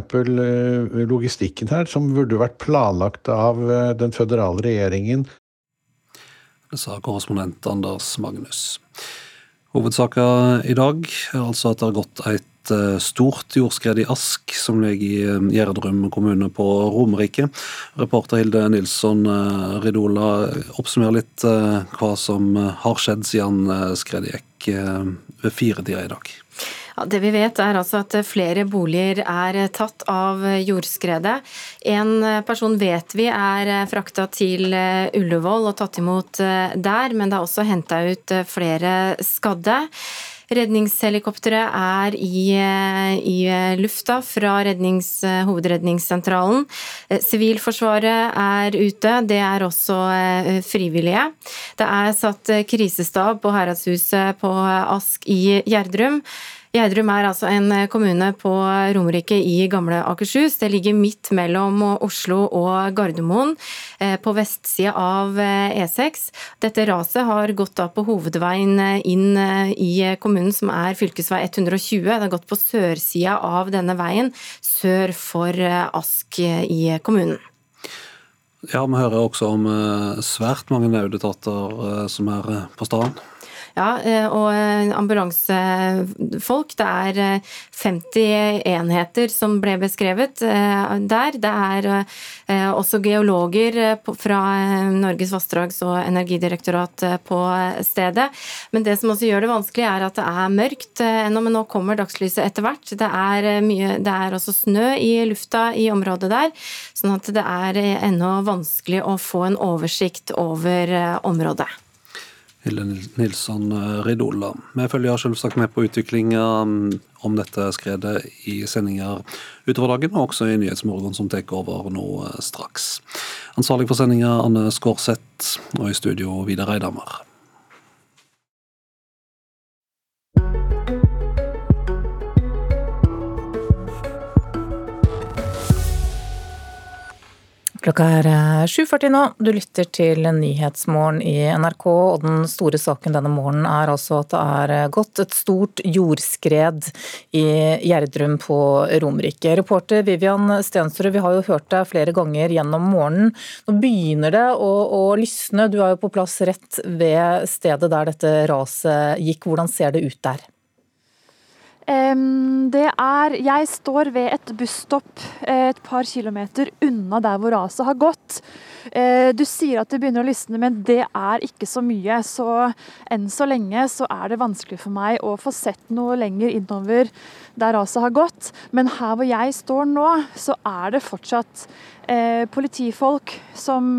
logistikken her, som burde vært planlagt av den føderale regjeringen. Det sa korrespondent Anders Magnus. Hovedsaka i dag er altså at det har gått et eh, stort jordskred i Ask, som ligger i eh, Gjerdrum kommune på Romerike. Reporter Hilde Nilsson eh, Ridola, oppsummer litt hva som har skjedd siden skredet gikk ved firetida i dag. Ja, det vi vet er altså at flere boliger er tatt av jordskredet. En person vet vi er frakta til Ullevål og tatt imot der, men det er også henta ut flere skadde. Redningshelikopteret er i, i, lufta fra rednings, hovedredningssentralen. Sivilforsvaret er ute, det er også frivillige. Det er satt krisestab på Heradshuset på Ask i Gjerdrum. Gjerdrum er altså en eh, kommune på Romerike i gamle Akershus. Det ligger midt mellom Oslo og Gardermoen, eh, på vestsida av E6. Eh, e Dette raset har gått da på hovedveien inn i kommunen, som er fylkesvei 120. Det har gått på sørsida av denne veien, sør for Ask i kommunen. Ja, Vi hører også om svært mange nødetater som er på stedet. Ja, eh, og eh, ambulansefolk. Det er 50 eh, enheter som ble beskrevet der. Det er også geologer fra Norges vassdrags- og energidirektorat på stedet. Men det som også gjør det vanskelig, er at det er mørkt ennå, men nå kommer dagslyset etter hvert. Det er, mye, det er også snø i lufta i området der, sånn at det er ennå vanskelig å få en oversikt over området. Hilde Nilsson eh, Ridola. Vi følger selvsagt med på utviklinga mm, om dette skredet i sendinger utover dagen, og også i Nyhetsmorgen som tar over nå eh, straks. Ansvarlig for sendinga Anne Skårseth, og i studio Vidar Eidhammer. Klokka er 7.40 eh, nå. Du lytter til Nyhetsmorgen i NRK. og Den store saken denne morgenen er altså at det er eh, gått et stort jordskred i Gjerdrum på Romerike. Reporter Vivian Stensrud, vi har jo hørt deg flere ganger gjennom morgenen. Nå begynner det å, å lysne. Du er jo på plass rett ved stedet der dette raset gikk. Hvordan ser det ut der? Det er Jeg står ved et busstopp eh, et par kilometer unna der hvor raset har gått. Eh, du sier at det begynner å lysne, men det er ikke så mye. Så enn så lenge så er det vanskelig for meg å få sett noe lenger innover der raset har gått. Men her hvor jeg står nå, så er det fortsatt eh, politifolk som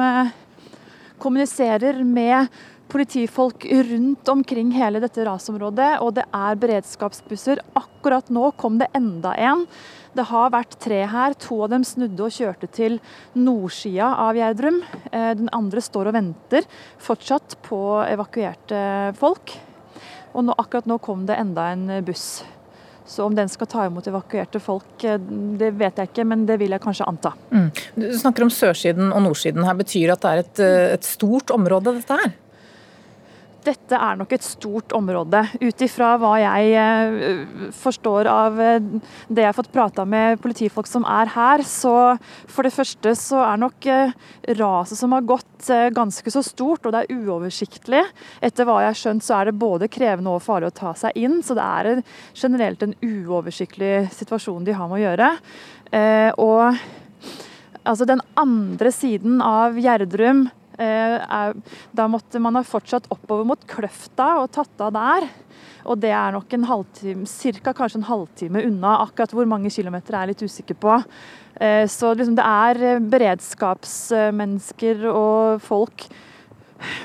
kommuniserer med politifolk rundt omkring hele dette rasområdet, og det er beredskapsbusser. Akkurat nå kom det enda en. Det har vært tre her. To av dem snudde og kjørte til nordsida av Gjerdrum. Eh, den andre står og venter fortsatt på evakuerte folk. Og nå, akkurat nå kom det enda en buss. Så om den skal ta imot evakuerte folk, eh, det vet jeg ikke, men det vil jeg kanskje anta. Mm. Du snakker om sørsiden og nordsiden her. Betyr det at det er et, eh, et stort område, dette her? Dette er nok et stort område. Ut ifra hva jeg eh, forstår av eh, det jeg har fått prata med politifolk som er her, så for det første så er nok eh, raset som har gått ganske så stort, og det er uoversiktlig. Etter hva jeg har skjønt så er det både krevende og farlig å ta seg inn, så det er generelt en uoversiktlig situasjon de har med å gjøre. Og altså den andre siden av Gjerdrum da måtte man ha fortsatt oppover mot Kløfta og tatt av der. Og det er nok en halvtime, cirka kanskje en halvtime unna. Akkurat hvor mange kilometer er jeg litt usikker på. Eh, så liksom det er beredskapsmennesker og folk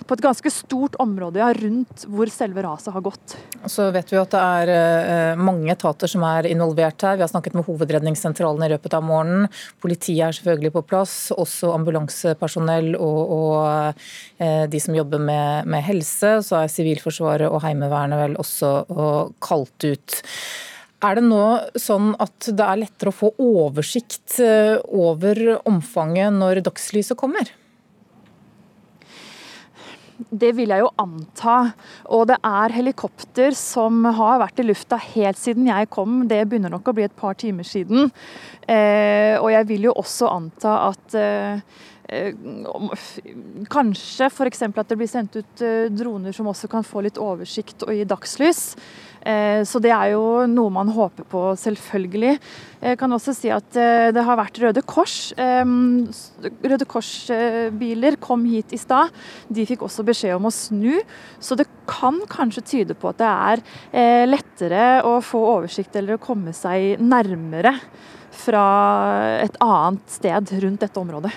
på et ganske stort område ja, rundt hvor selve raset har gått. Så vet vi at det er eh, mange etater som er involvert her. Vi har snakket med Hovedredningssentralen i løpet av morgenen. Politiet er selvfølgelig på plass, også ambulansepersonell og, og eh, de som jobber med, med helse. Så er Sivilforsvaret og Heimevernet vel også kalt ut. Er det nå sånn at det er lettere å få oversikt over omfanget når dagslyset kommer? Det vil jeg jo anta. Og det er helikopter som har vært i lufta helt siden jeg kom. Det begynner nok å bli et par timer siden. Eh, og jeg vil jo også anta at eh, Kanskje f.eks. at det blir sendt ut eh, droner som også kan få litt oversikt og gi dagslys. Eh, så det er jo noe man håper på, selvfølgelig. Jeg kan også si at eh, det har vært Røde Kors. Røde Kors-biler kom hit i stad. De fikk også beskjed om å snu. Så det kan kanskje tyde på at det er eh, lettere å få oversikt eller å komme seg nærmere fra et annet sted rundt dette området.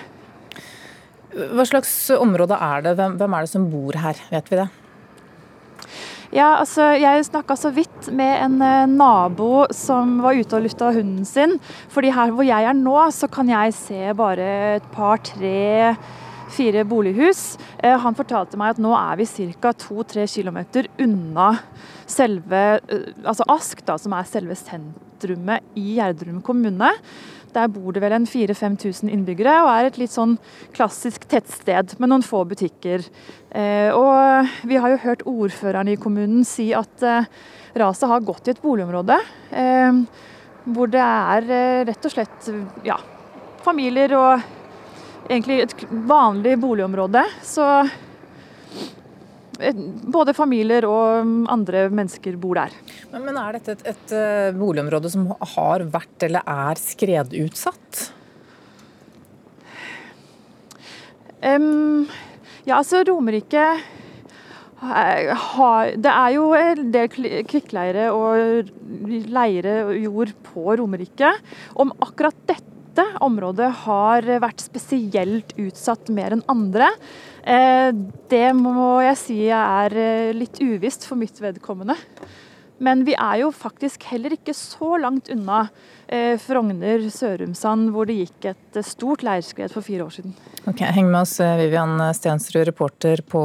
Hva slags område er det? Hvem er det som bor her, vet vi det? Ja, altså, Jeg snakka så vidt med en eh, nabo som var ute og lufta hunden sin. fordi her hvor jeg er nå, så kan jeg se bare et par, tre, fire bolighus. Eh, han fortalte meg at nå er vi ca. 2-3 km unna selve eh, altså Ask, da, som er selve sentrumet i Gjerdrum kommune. Der bor det vel en 4000-5000 innbyggere, og er et litt sånn klassisk tettsted med noen få butikker. Eh, og vi har jo hørt ordføreren i kommunen si at eh, raset har gått i et boligområde eh, hvor det er rett og slett ja, familier og egentlig et vanlig boligområde. Så både familier og andre mennesker bor der. Men, men er dette et, et, eh, boligområde som har vært eller er skredutsatt? Um, ja, altså Romerike Det er jo en del kvikkleire og leire jord på Romerike. Om akkurat dette området har vært spesielt utsatt mer enn andre, Eh, det må jeg si er eh, litt uvisst for mitt vedkommende. Men vi er jo faktisk heller ikke så langt unna eh, Frogner, Sørumsand, hvor det gikk et eh, stort leirskred for fire år siden. Ok, Heng med oss, eh, Vivian Stensrud, reporter på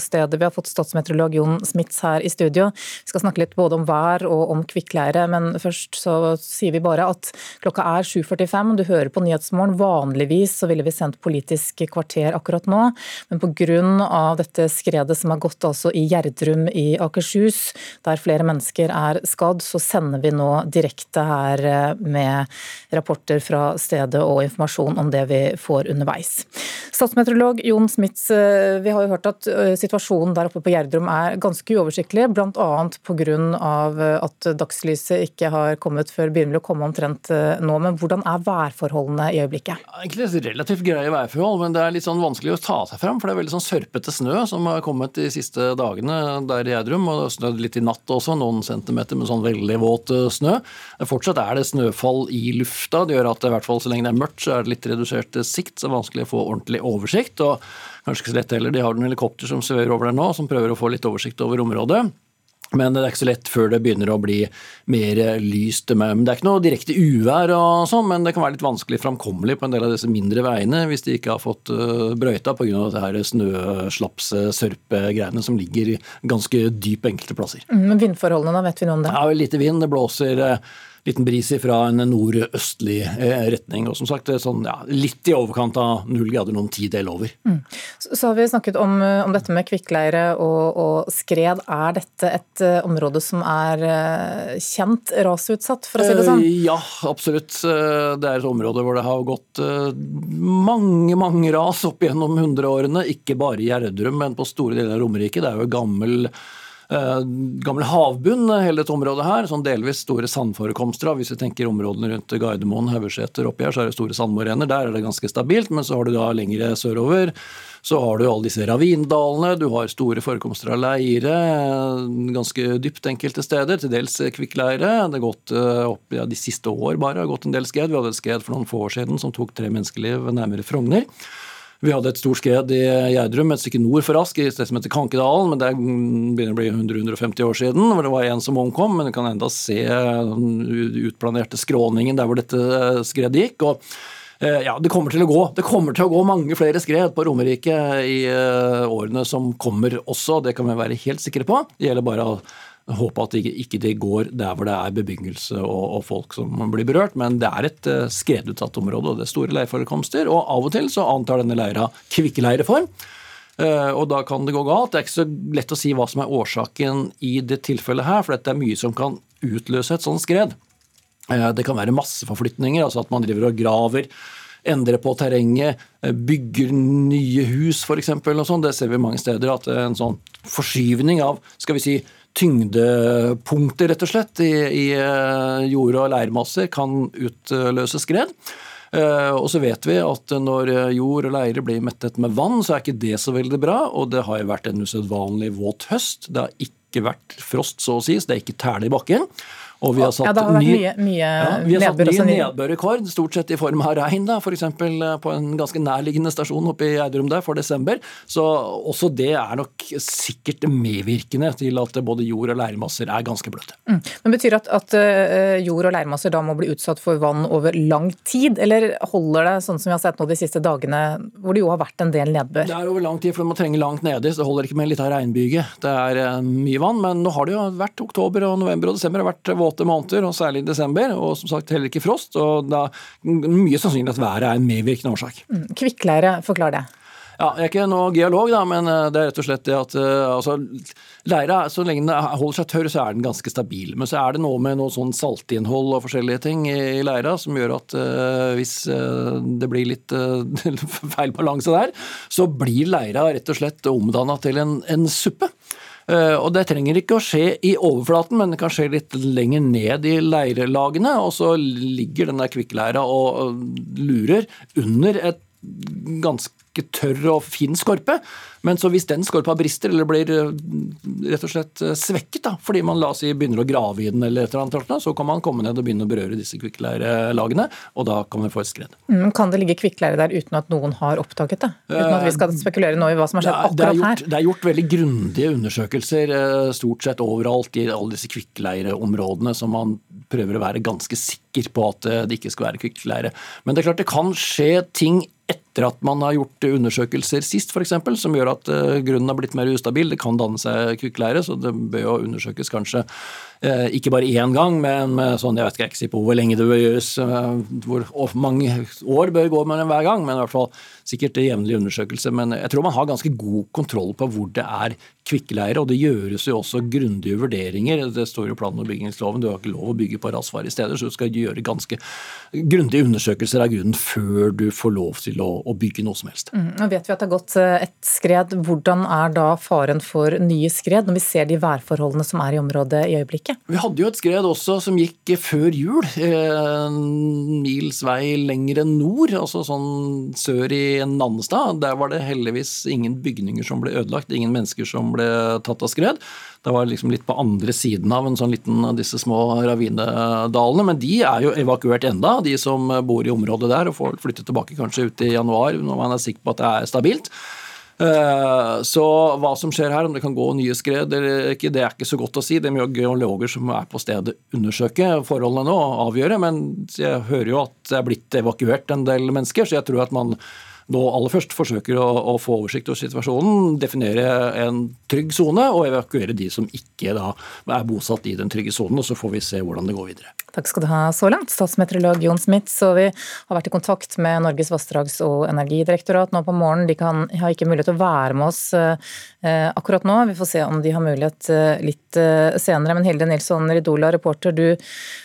stedet. Vi har fått statsmeteorolog Jon Smits her i studio. Vi skal snakke litt både om vær og om kvikkleire, men først så sier vi bare at klokka er 7.45. Du hører på Nyhetsmorgen. Vanligvis så ville vi sendt Politisk kvarter akkurat nå, men pga. dette skredet som har gått altså i Gjerdrum i Akershus, der flere mennesker er skadd, så sender vi nå direkte her med rapporter fra stedet og informasjon om det vi får underveis. Statsmeteorolog Jon Smits, eh, vi har jo hørt at eh, situasjonen der oppe på Gjerdrum er ganske uoversiktlig, bl.a. pga. Eh, at dagslyset ikke har kommet før begynner å komme omtrent nå. Men hvordan er værforholdene i øyeblikket? Egentlig relativt greie værforhold, men det er litt sånn vanskelig å ta seg fram. For det er veldig sånn sørpete snø som har kommet de siste dagene der i Gjerdrum. Og det har snødd litt i natt også, noen centimeter med sånn veldig våt snø. Fortsatt er det snø snøfall i lufta. Det gjør at i hvert fall så lenge det er mørkt, så er det litt redusert sikt, så det er vanskelig å få ordentlig oversikt. Og kanskje ikke så lett heller, de har noen helikopter som svever over der nå, som prøver å få litt oversikt over området. Men det er ikke så lett før det begynner å bli mer lyst. Men det er ikke noe direkte uvær, og sånn, men det kan være litt vanskelig framkommelig på en del av disse mindre veiene hvis de ikke har fått øh, brøyta pga. snøslapse-sørpe-greiene som ligger ganske dyp enkelte plasser. Mm, men vindforholdene, da vet vi noe om det? Ja, Lite vind. Det blåser øh, liten bris fra en nordøstlig eh, retning. Og som sagt, sånn, ja, litt i overkant av null grader noen tidel over. Mm. Så har vi snakket om, om dette med kvikkleire og, og, skred. Er dette et område som er kjent rasutsatt, for å si det sånn? Ja, absolutt. Det er et område hvor det har gått mange, mange ras opp gjennom hundreårene. Ikke bare i Gjerdrum, men på store deler av Romerike. Det er jo gammel Eh, gammel havbunn, hele dette området her. sånn Delvis store sandforekomster. Hvis vi tenker områdene rundt Gardermoen, Haugeseter oppi her, så er det store sandmorener. Der er det ganske stabilt. Men så har du da lengre sørover så har du alle disse ravindalene, du har store forekomster av leire, ganske dypt enkelte steder, til dels kvikkleire. Det har gått eh, opp ja, de siste år bare har gått en del skred. Vi hadde et skred for noen få år siden som tok tre menneskeliv nærmere Frogner. Vi hadde et stort skred i Gjerdrum, et stykke nord for Ask, i stedet som heter Kankedalen. men Det begynner å bli 100-150 år siden, hvor det var en som omkom. Men du kan enda se den utplanerte skråningen der hvor dette skredet gikk. og eh, ja, Det kommer til å gå Det kommer til å gå mange flere skred på Romerike i eh, årene som kommer også. Det kan vi være helt sikre på. Det gjelder bare å håpe at det ikke det går der hvor det er bebyggelse og, og, folk som blir berørt, men det er et uh, skredutsatt område, og det er store leirforekomster. Og av og til så antar denne leira kvikkeleireform. Uh, og da kan det gå galt. Det er ikke så lett å si hva som er årsaken i det tilfellet her, for dette er mye som kan utløse et sånt skred. Uh, det kan være masseforflytninger, altså at man driver og graver endre på terrenget, bygger nye hus f.eks. Sånn. Det ser vi mange steder. At en sånn forskyvning av skal vi si, tyngdepunkter, rett og slett, i, i eh, jord- og leirmasser kan utløse skred. Eh, og så vet vi at når jord og leire blir mettet med vann, så er ikke det så veldig bra. Og det har jo vært en usedvanlig våt høst. Det har ikke vært frost, så å si, så det er ikke tæle i bakken. Og vi har satt ja, det har vært ny, mye, mye ja, vi har satt ny nedbørrekord, stort sett i form av regn. F.eks. Eh, på en ganske nærliggende stasjon oppe i Gjerdrum der for desember. Så også det er nok sikkert medvirkende til at både jord- og leirmasser er ganske bløte. Mm. Men Betyr det at, at uh, jord- og leirmasser da må bli utsatt for vann over lang tid, eller holder det sånn som vi har sett nå de siste dagene, hvor det jo har vært en del nedbør? Det er over lang tid, for man trenger langt nedi, så det holder ikke med en liten regnbyge. Det er uh, mye vann, men nå har det jo vært oktober og november og desember har vært våte våte måneder, og særlig i desember. Og som sagt heller ikke frost. og da Mye sannsynlig at været er en medvirkende årsak. Mm. Kvikkleire, forklar det. Ja, Jeg er ikke noe geolog, da, men eh, det er rett og slett det at uh, altså, leira, så lenge den holder seg tørr, så er den ganske stabil. Men så er det noe med noe sånn saltinnhold og forskjellige ting i, leira som gjør at uh, hvis uh, det blir litt feil balanse der, så blir leira rett og slett omdanna til en, en suppe. Eh, og Det trenger ikke å skje i overflaten, men det kan skje litt lenger ned i leirelagene. Og så ligger den der kvikkleira og lurer under et ganske tørr og fin skorpe. Men så hvis den skorpa brister eller blir eh, rett og slett eh, svekket da, fordi man la oss si, begynner å grave i den, eller et eller annet, så kan man komme ned og begynne å berøre disse kvikkleirelagene, og da kan vi få et skred. Men kan det ligge kvikkleire der uten at noen har oppdaget det? Uten at vi skal spekulere nå i hva som har skjedd akkurat det gjort, her? Det er gjort veldig grundige undersøkelser stort sett overalt i alle disse kvikkleireområdene, som man prøver å være ganske sikker på at det ikke skal være kvikkleire. Men det er klart det kan skje ting etter at man har gjort undersøkelser sist, f.eks., som gjør at eh, grunnen har blitt mer ustabil. Det kan danne seg kvikkleire, så det bør jo undersøkes kanskje ikke bare én gang, men med sånn, jeg vet ikke, jeg på hvor lenge det bør gjøres, eh, hvor mange år bør gå med den hver gang, men i hvert fall sikkert jevnlig undersøkelse. Men jeg tror man har ganske god kontroll på hvor det er kvikkleire, og det gjøres jo også grundige vurderinger. Det står jo i plan- og bygningsloven, du har ikke lov å bygge på rasfarlige steder, så du skal gjøre ganske grundige undersøkelser av grunnen før du får lov til å, å bygge noe som helst. Mm, nå vet vi at det har gått eh, et skred. Hvordan er da faren for nye skred, når vi ser de værforholdene som er i området i øyeblikket? Ikke? Vi hadde jo et skred også som gikk før jul. En mils vei lengre nord, altså sånn sør i Nannestad. Der var det heldigvis ingen bygninger som ble ødelagt, ingen mennesker som ble tatt av skred. Det var liksom litt på andre siden av en sånn liten av disse små ravinedalene. Men de er jo evakuert enda, de som bor i området der, og får flytte tilbake kanskje ut i januar når man er sikker på at det er stabilt. Eh, så hva som skjer her, om det kan gå nye skred eller ikke, det er ikke så godt å si. Det mye geologer som er på stedet undersøke forholdene nå og avgjøre. Men jeg hører jo at det er blitt evakuert en del mennesker, så jeg tror at man nå aller først forsøker å, å få oversikt over situasjonen, definere en trygg sone og evakuere de som ikke da er bosatt i den trygge sonen. Og så får vi se hvordan det går videre. Takk skal du ha så langt, statsmeteorolog Jon Smith. Så vi har vært i kontakt med Norges vassdrags- og energidirektorat nå på morgenen. De kan, har ikke mulighet til å være med oss eh, akkurat nå. Vi får se om de har mulighet eh, litt eh, senere. Men Hilde Nilsson Ridola, reporter, du,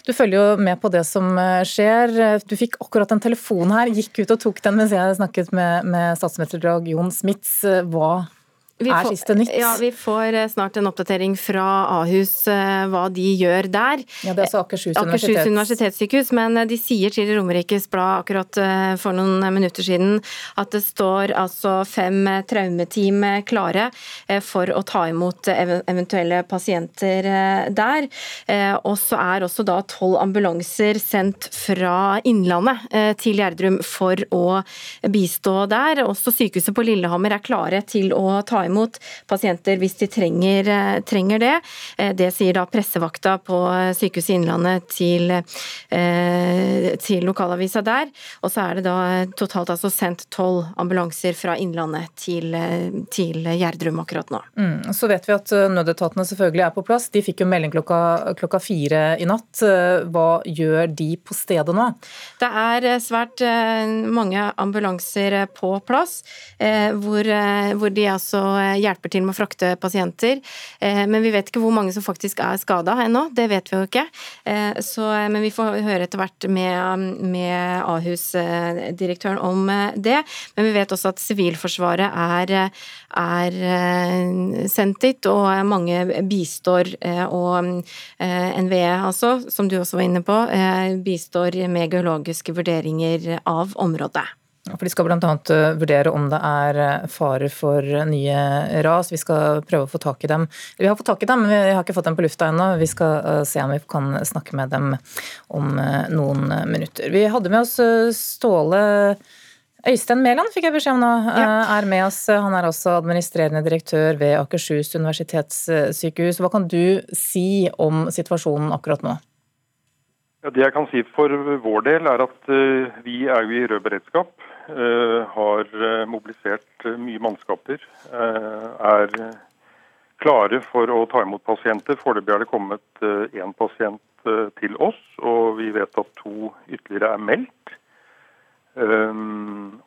du, følger jo med på det som eh, skjer. Du fikk akkurat en telefon her, gikk ut og tok den mens jeg snakket med, med statsmeteorolog Jon Smits Hva vi er siste nytt? Ja, Vi får eh, snart en oppdatering fra Ahus eh, hva de gjør der. Ja, Det er altså Akershus, Akershus universitetssykehus. Men eh, de sier til Romerikes Blad akkurat for noen minutter siden at det står altså fem traumeteam klare for å ta imot eventuelle pasienter der. Og så er også da tolv ambulanser sendt fra Innlandet til Gjerdrum for å bistå der. Også sykehuset på Lillehammer er klare til å ta imot imot pasienter hvis de trenger, trenger det. Det sier da pressevakta på Sykehuset Innlandet til, til lokalavisa der. Og så er det da totalt altså sendt tolv ambulanser fra Innlandet til, til Gjerdrum akkurat nå. Mm, så vet vi at nødetatene selvfølgelig er på plass. De fikk jo melding klokka, klokka fire i natt. Hva gjør de på stedet nå? Det er eh, svært eh, mange ambulanser eh, på plass, hvor, hvor de altså hjelper til med å frakte pasienter. Men vi vet ikke hvor mange som faktisk er skada ennå, det vet vi jo ikke. Så, men vi får høre etter hvert med, med Ahus-direktøren om det. Men vi vet også at Sivilforsvaret er, er sendt dit, og mange bistår. Og NVE, altså, som du også var inne på, bistår med geologiske vurderinger av området. For De skal bl.a. Eh, vurdere om det er eh, fare for nye ras. Vi skal prøve å få tak i dem. Vi har fått tak i dem, men vi har ikke fått dem på lufta ennå. Vi skal eh, se om vi kan snakke med dem om noen minutter. Vi hadde med oss Ståle Øystein Mæland fikk jeg beskjed om nå, ja. er med oss. Han er også administrerende direktør ved Akershus universitetssykehus. Hva kan du si om situasjonen akkurat nå? Ja, det jeg kan si for vår del, er at vi er jo i rød beredskap. Uh, har uh, mobilisert mye mannskaper. er klare for å ta imot pasienter. Foreløpig er det kommet én pasient til oss, og vi vet at to ytterligere er meldt.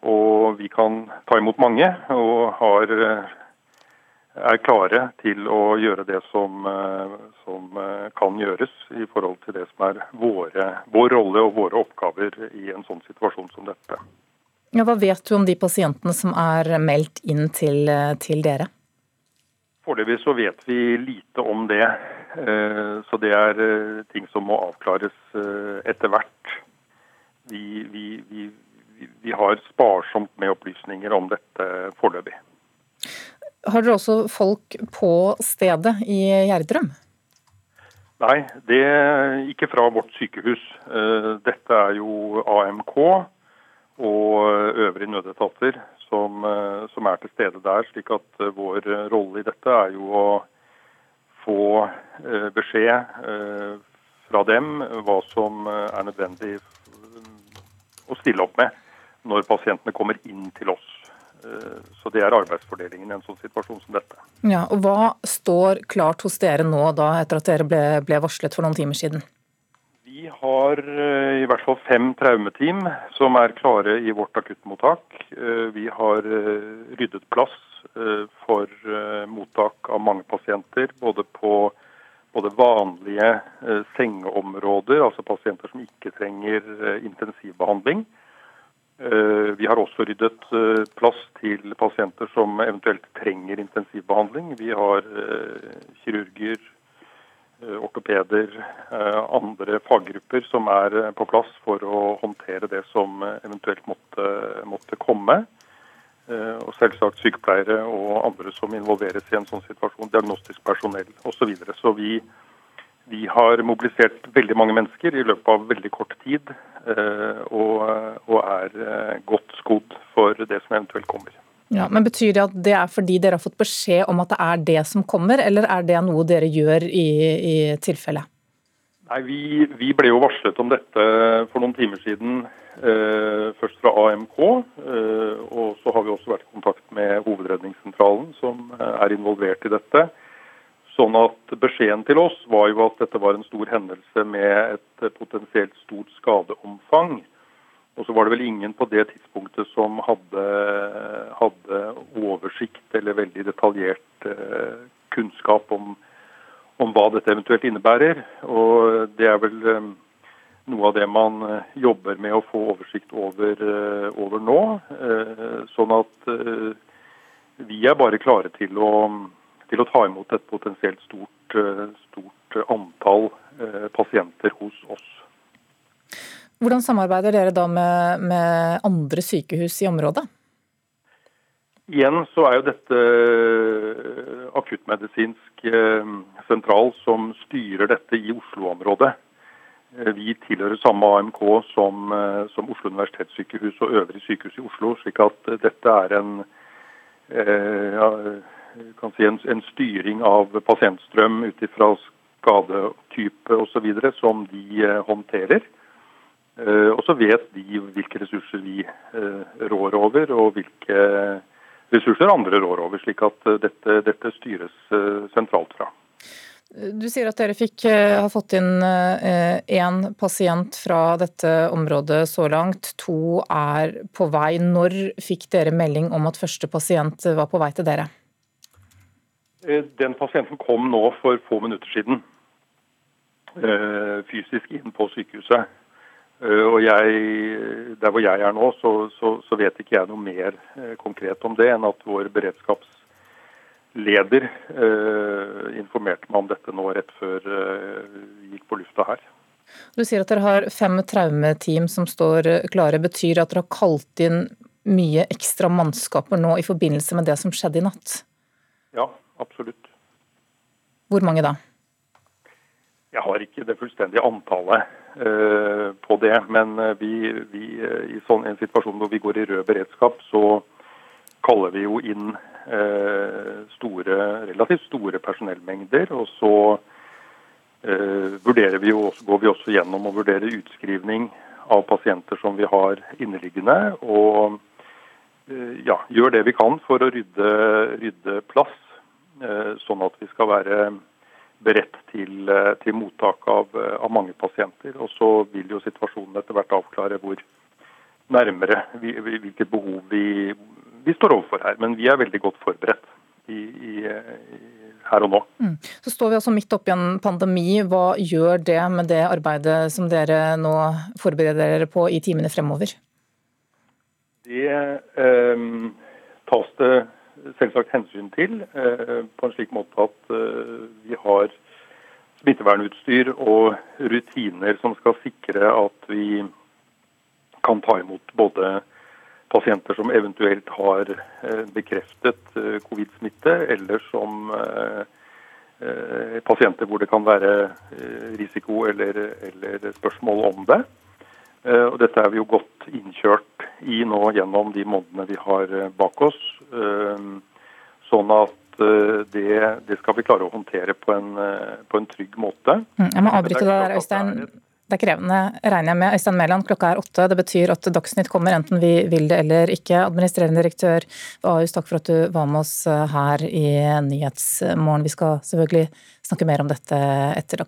og vi kan ta imot mange, og har er klare til å gjøre det som, eh, som, eh, kan gjøres i forhold til det som er våre, vår rolle og våre oppgaver i en sånn situasjon som dette. Ja, hva vet du om de pasientene som er meldt inn til, eh, til dere? Foreløpig så vet vi lite om det. Så det er ting som må avklares etter hvert. Vi, vi, vi, vi har sparsomt med opplysninger om dette foreløpig. Har dere også folk på stedet i Gjerdrum? Nei, det ikke fra vårt sykehus. Eh, dette er jo AMK og øvrige nødetater som, eh, som er til stede der. slik at eh, vår rolle i dette er jo å få beskjed fra dem hva som er nødvendig å stille opp med når pasientene kommer inn til oss. Eh, så det er arbeidsfordelingen i en sånn situasjon som dette. Ja, og Hva står klart hos dere nå, da, etter at dere ble, ble varslet for noen timer siden? Vi har eh, i hvert fall fem traumeteam som er klare i vårt akuttmottak. Eh, vi har ryddet plass for mottak av mange pasienter, både på både vanlige sengeområder, altså pasienter som ikke trenger intensivbehandling, Eh, vi har også ryddet eh, plass til pasienter som eventuelt trenger intensivbehandling. Vi har eh, kirurger, ortopeder, andre faggrupper som er på plass for å håndtere det som eventuelt måtte, måtte komme. Og selvsagt sykepleiere og andre som involveres i en sånn situasjon. Diagnostisk personell osv. Så, videre. så vi vi har mobilisert veldig mange mennesker i løpet av veldig kort tid, eh, og, og er eh, godt skodd for det som eventuelt kommer. Ja, men Betyr det at det er fordi dere har fått beskjed om at det er det som kommer, eller er det noe dere gjør i, i tilfelle? Nei, vi, vi, ble jo varslet om dette for noen timer siden. Eh, først fra AMK, eh, og så har vi også vært i kontakt med Hovedredningssentralen, som eh, er involvert i dette. Sånn at Beskjeden til oss var jo at dette var en stor hendelse med et potensielt stort skadeomfang. Og så var det vel ingen på det tidspunktet som hadde, hadde oversikt eller veldig detaljert eh, kunnskap om, om, hva dette eventuelt innebærer. Og det er vel eh, noe av det man eh, jobber med å få oversikt over, over nå. Sånn at vi er bare klare til å til å ta imot et potensielt stort, stort antall pasienter hos oss. Hvordan samarbeider dere da med, med andre sykehus i området? Igjen så er jo dette eh, akuttmedisinsk sentral som styrer dette i Oslo-området. Vi tilhører samme AMK som, som, Oslo universitetssykehus og øvrige sykehus i Oslo, slik at dette er en si en, en, styring av pasientstrøm ut ifra skadetype osv. som de håndterer. Og så vet de hvilke ressurser vi rår over, og hvilke ressurser andre rår over. Slik at dette, dette styres sentralt fra. Du sier at dere fikk, eh, har fått inn én eh, pasient fra dette området så langt. To er på vei. Når fikk dere melding om at første pasient var på vei til dere? Eh, den pasienten kom nå for få minutter siden. Fysisk inn på sykehuset. Og jeg, Der hvor jeg er nå, så, så, så vet ikke jeg noe mer konkret om det enn at vår beredskapsleder eh, informerte meg om dette nå rett før eh, vi gikk på lufta her. Du sier at dere har fem traumeteam som står klare. Betyr det at dere har kalt inn mye ekstra mannskaper nå i forbindelse med det som skjedde i natt? Ja, absolutt. Hvor mange da? Jeg har ikke det fullstendige antallet på det. Men vi, vi, i sånn en situasjon hvor vi går i rød beredskap, så kaller vi jo inn Eh, store, relativt store personellmengder. Og så eh, vurderer vi jo, går vi også gjennom å vurdere utskrivning av pasienter som vi har inneliggende. Og eh, ja, gjør det vi kan for å rydde, rydde plass, sånn at vi skal være beredt til, til mottak av, av, mange pasienter. Og så vil jo situasjonen etter hvert avklare hvor nærmere hvilket behov vi, vi står overfor her. Men vi er veldig godt forberedt i, i, her og nå. Mm. Så står vi altså midt oppi en pandemi. Hva gjør det med det arbeidet som dere nå forbereder dere på i timene fremover? Det eh, tas det selvsagt hensyn til eh, på en slik måte at eh, vi har smittevernutstyr og rutiner som skal sikre at vi kan ta imot både pasienter som eventuelt har eh, bekreftet covid-smitte, eller som pasienter hvor det kan være risiko eller, eller spørsmål om det. Og dette er vi jo godt innkjørt i nå gjennom de månedene vi har bak oss. Sånn at det, det skal vi klare å håndtere på en, på en trygg måte. Mm, jeg må avbryte deg der, Øystein. Det er krevende, regner jeg med. Øystein Mæland, klokka er åtte. Det betyr at Dagsnytt kommer enten vi vil det eller ikke. Administrerende direktør Ahus, takk for at du var med oss her i Nyhetsmorgen. Vi skal selvfølgelig snakke mer om dette etter Dagsnytt.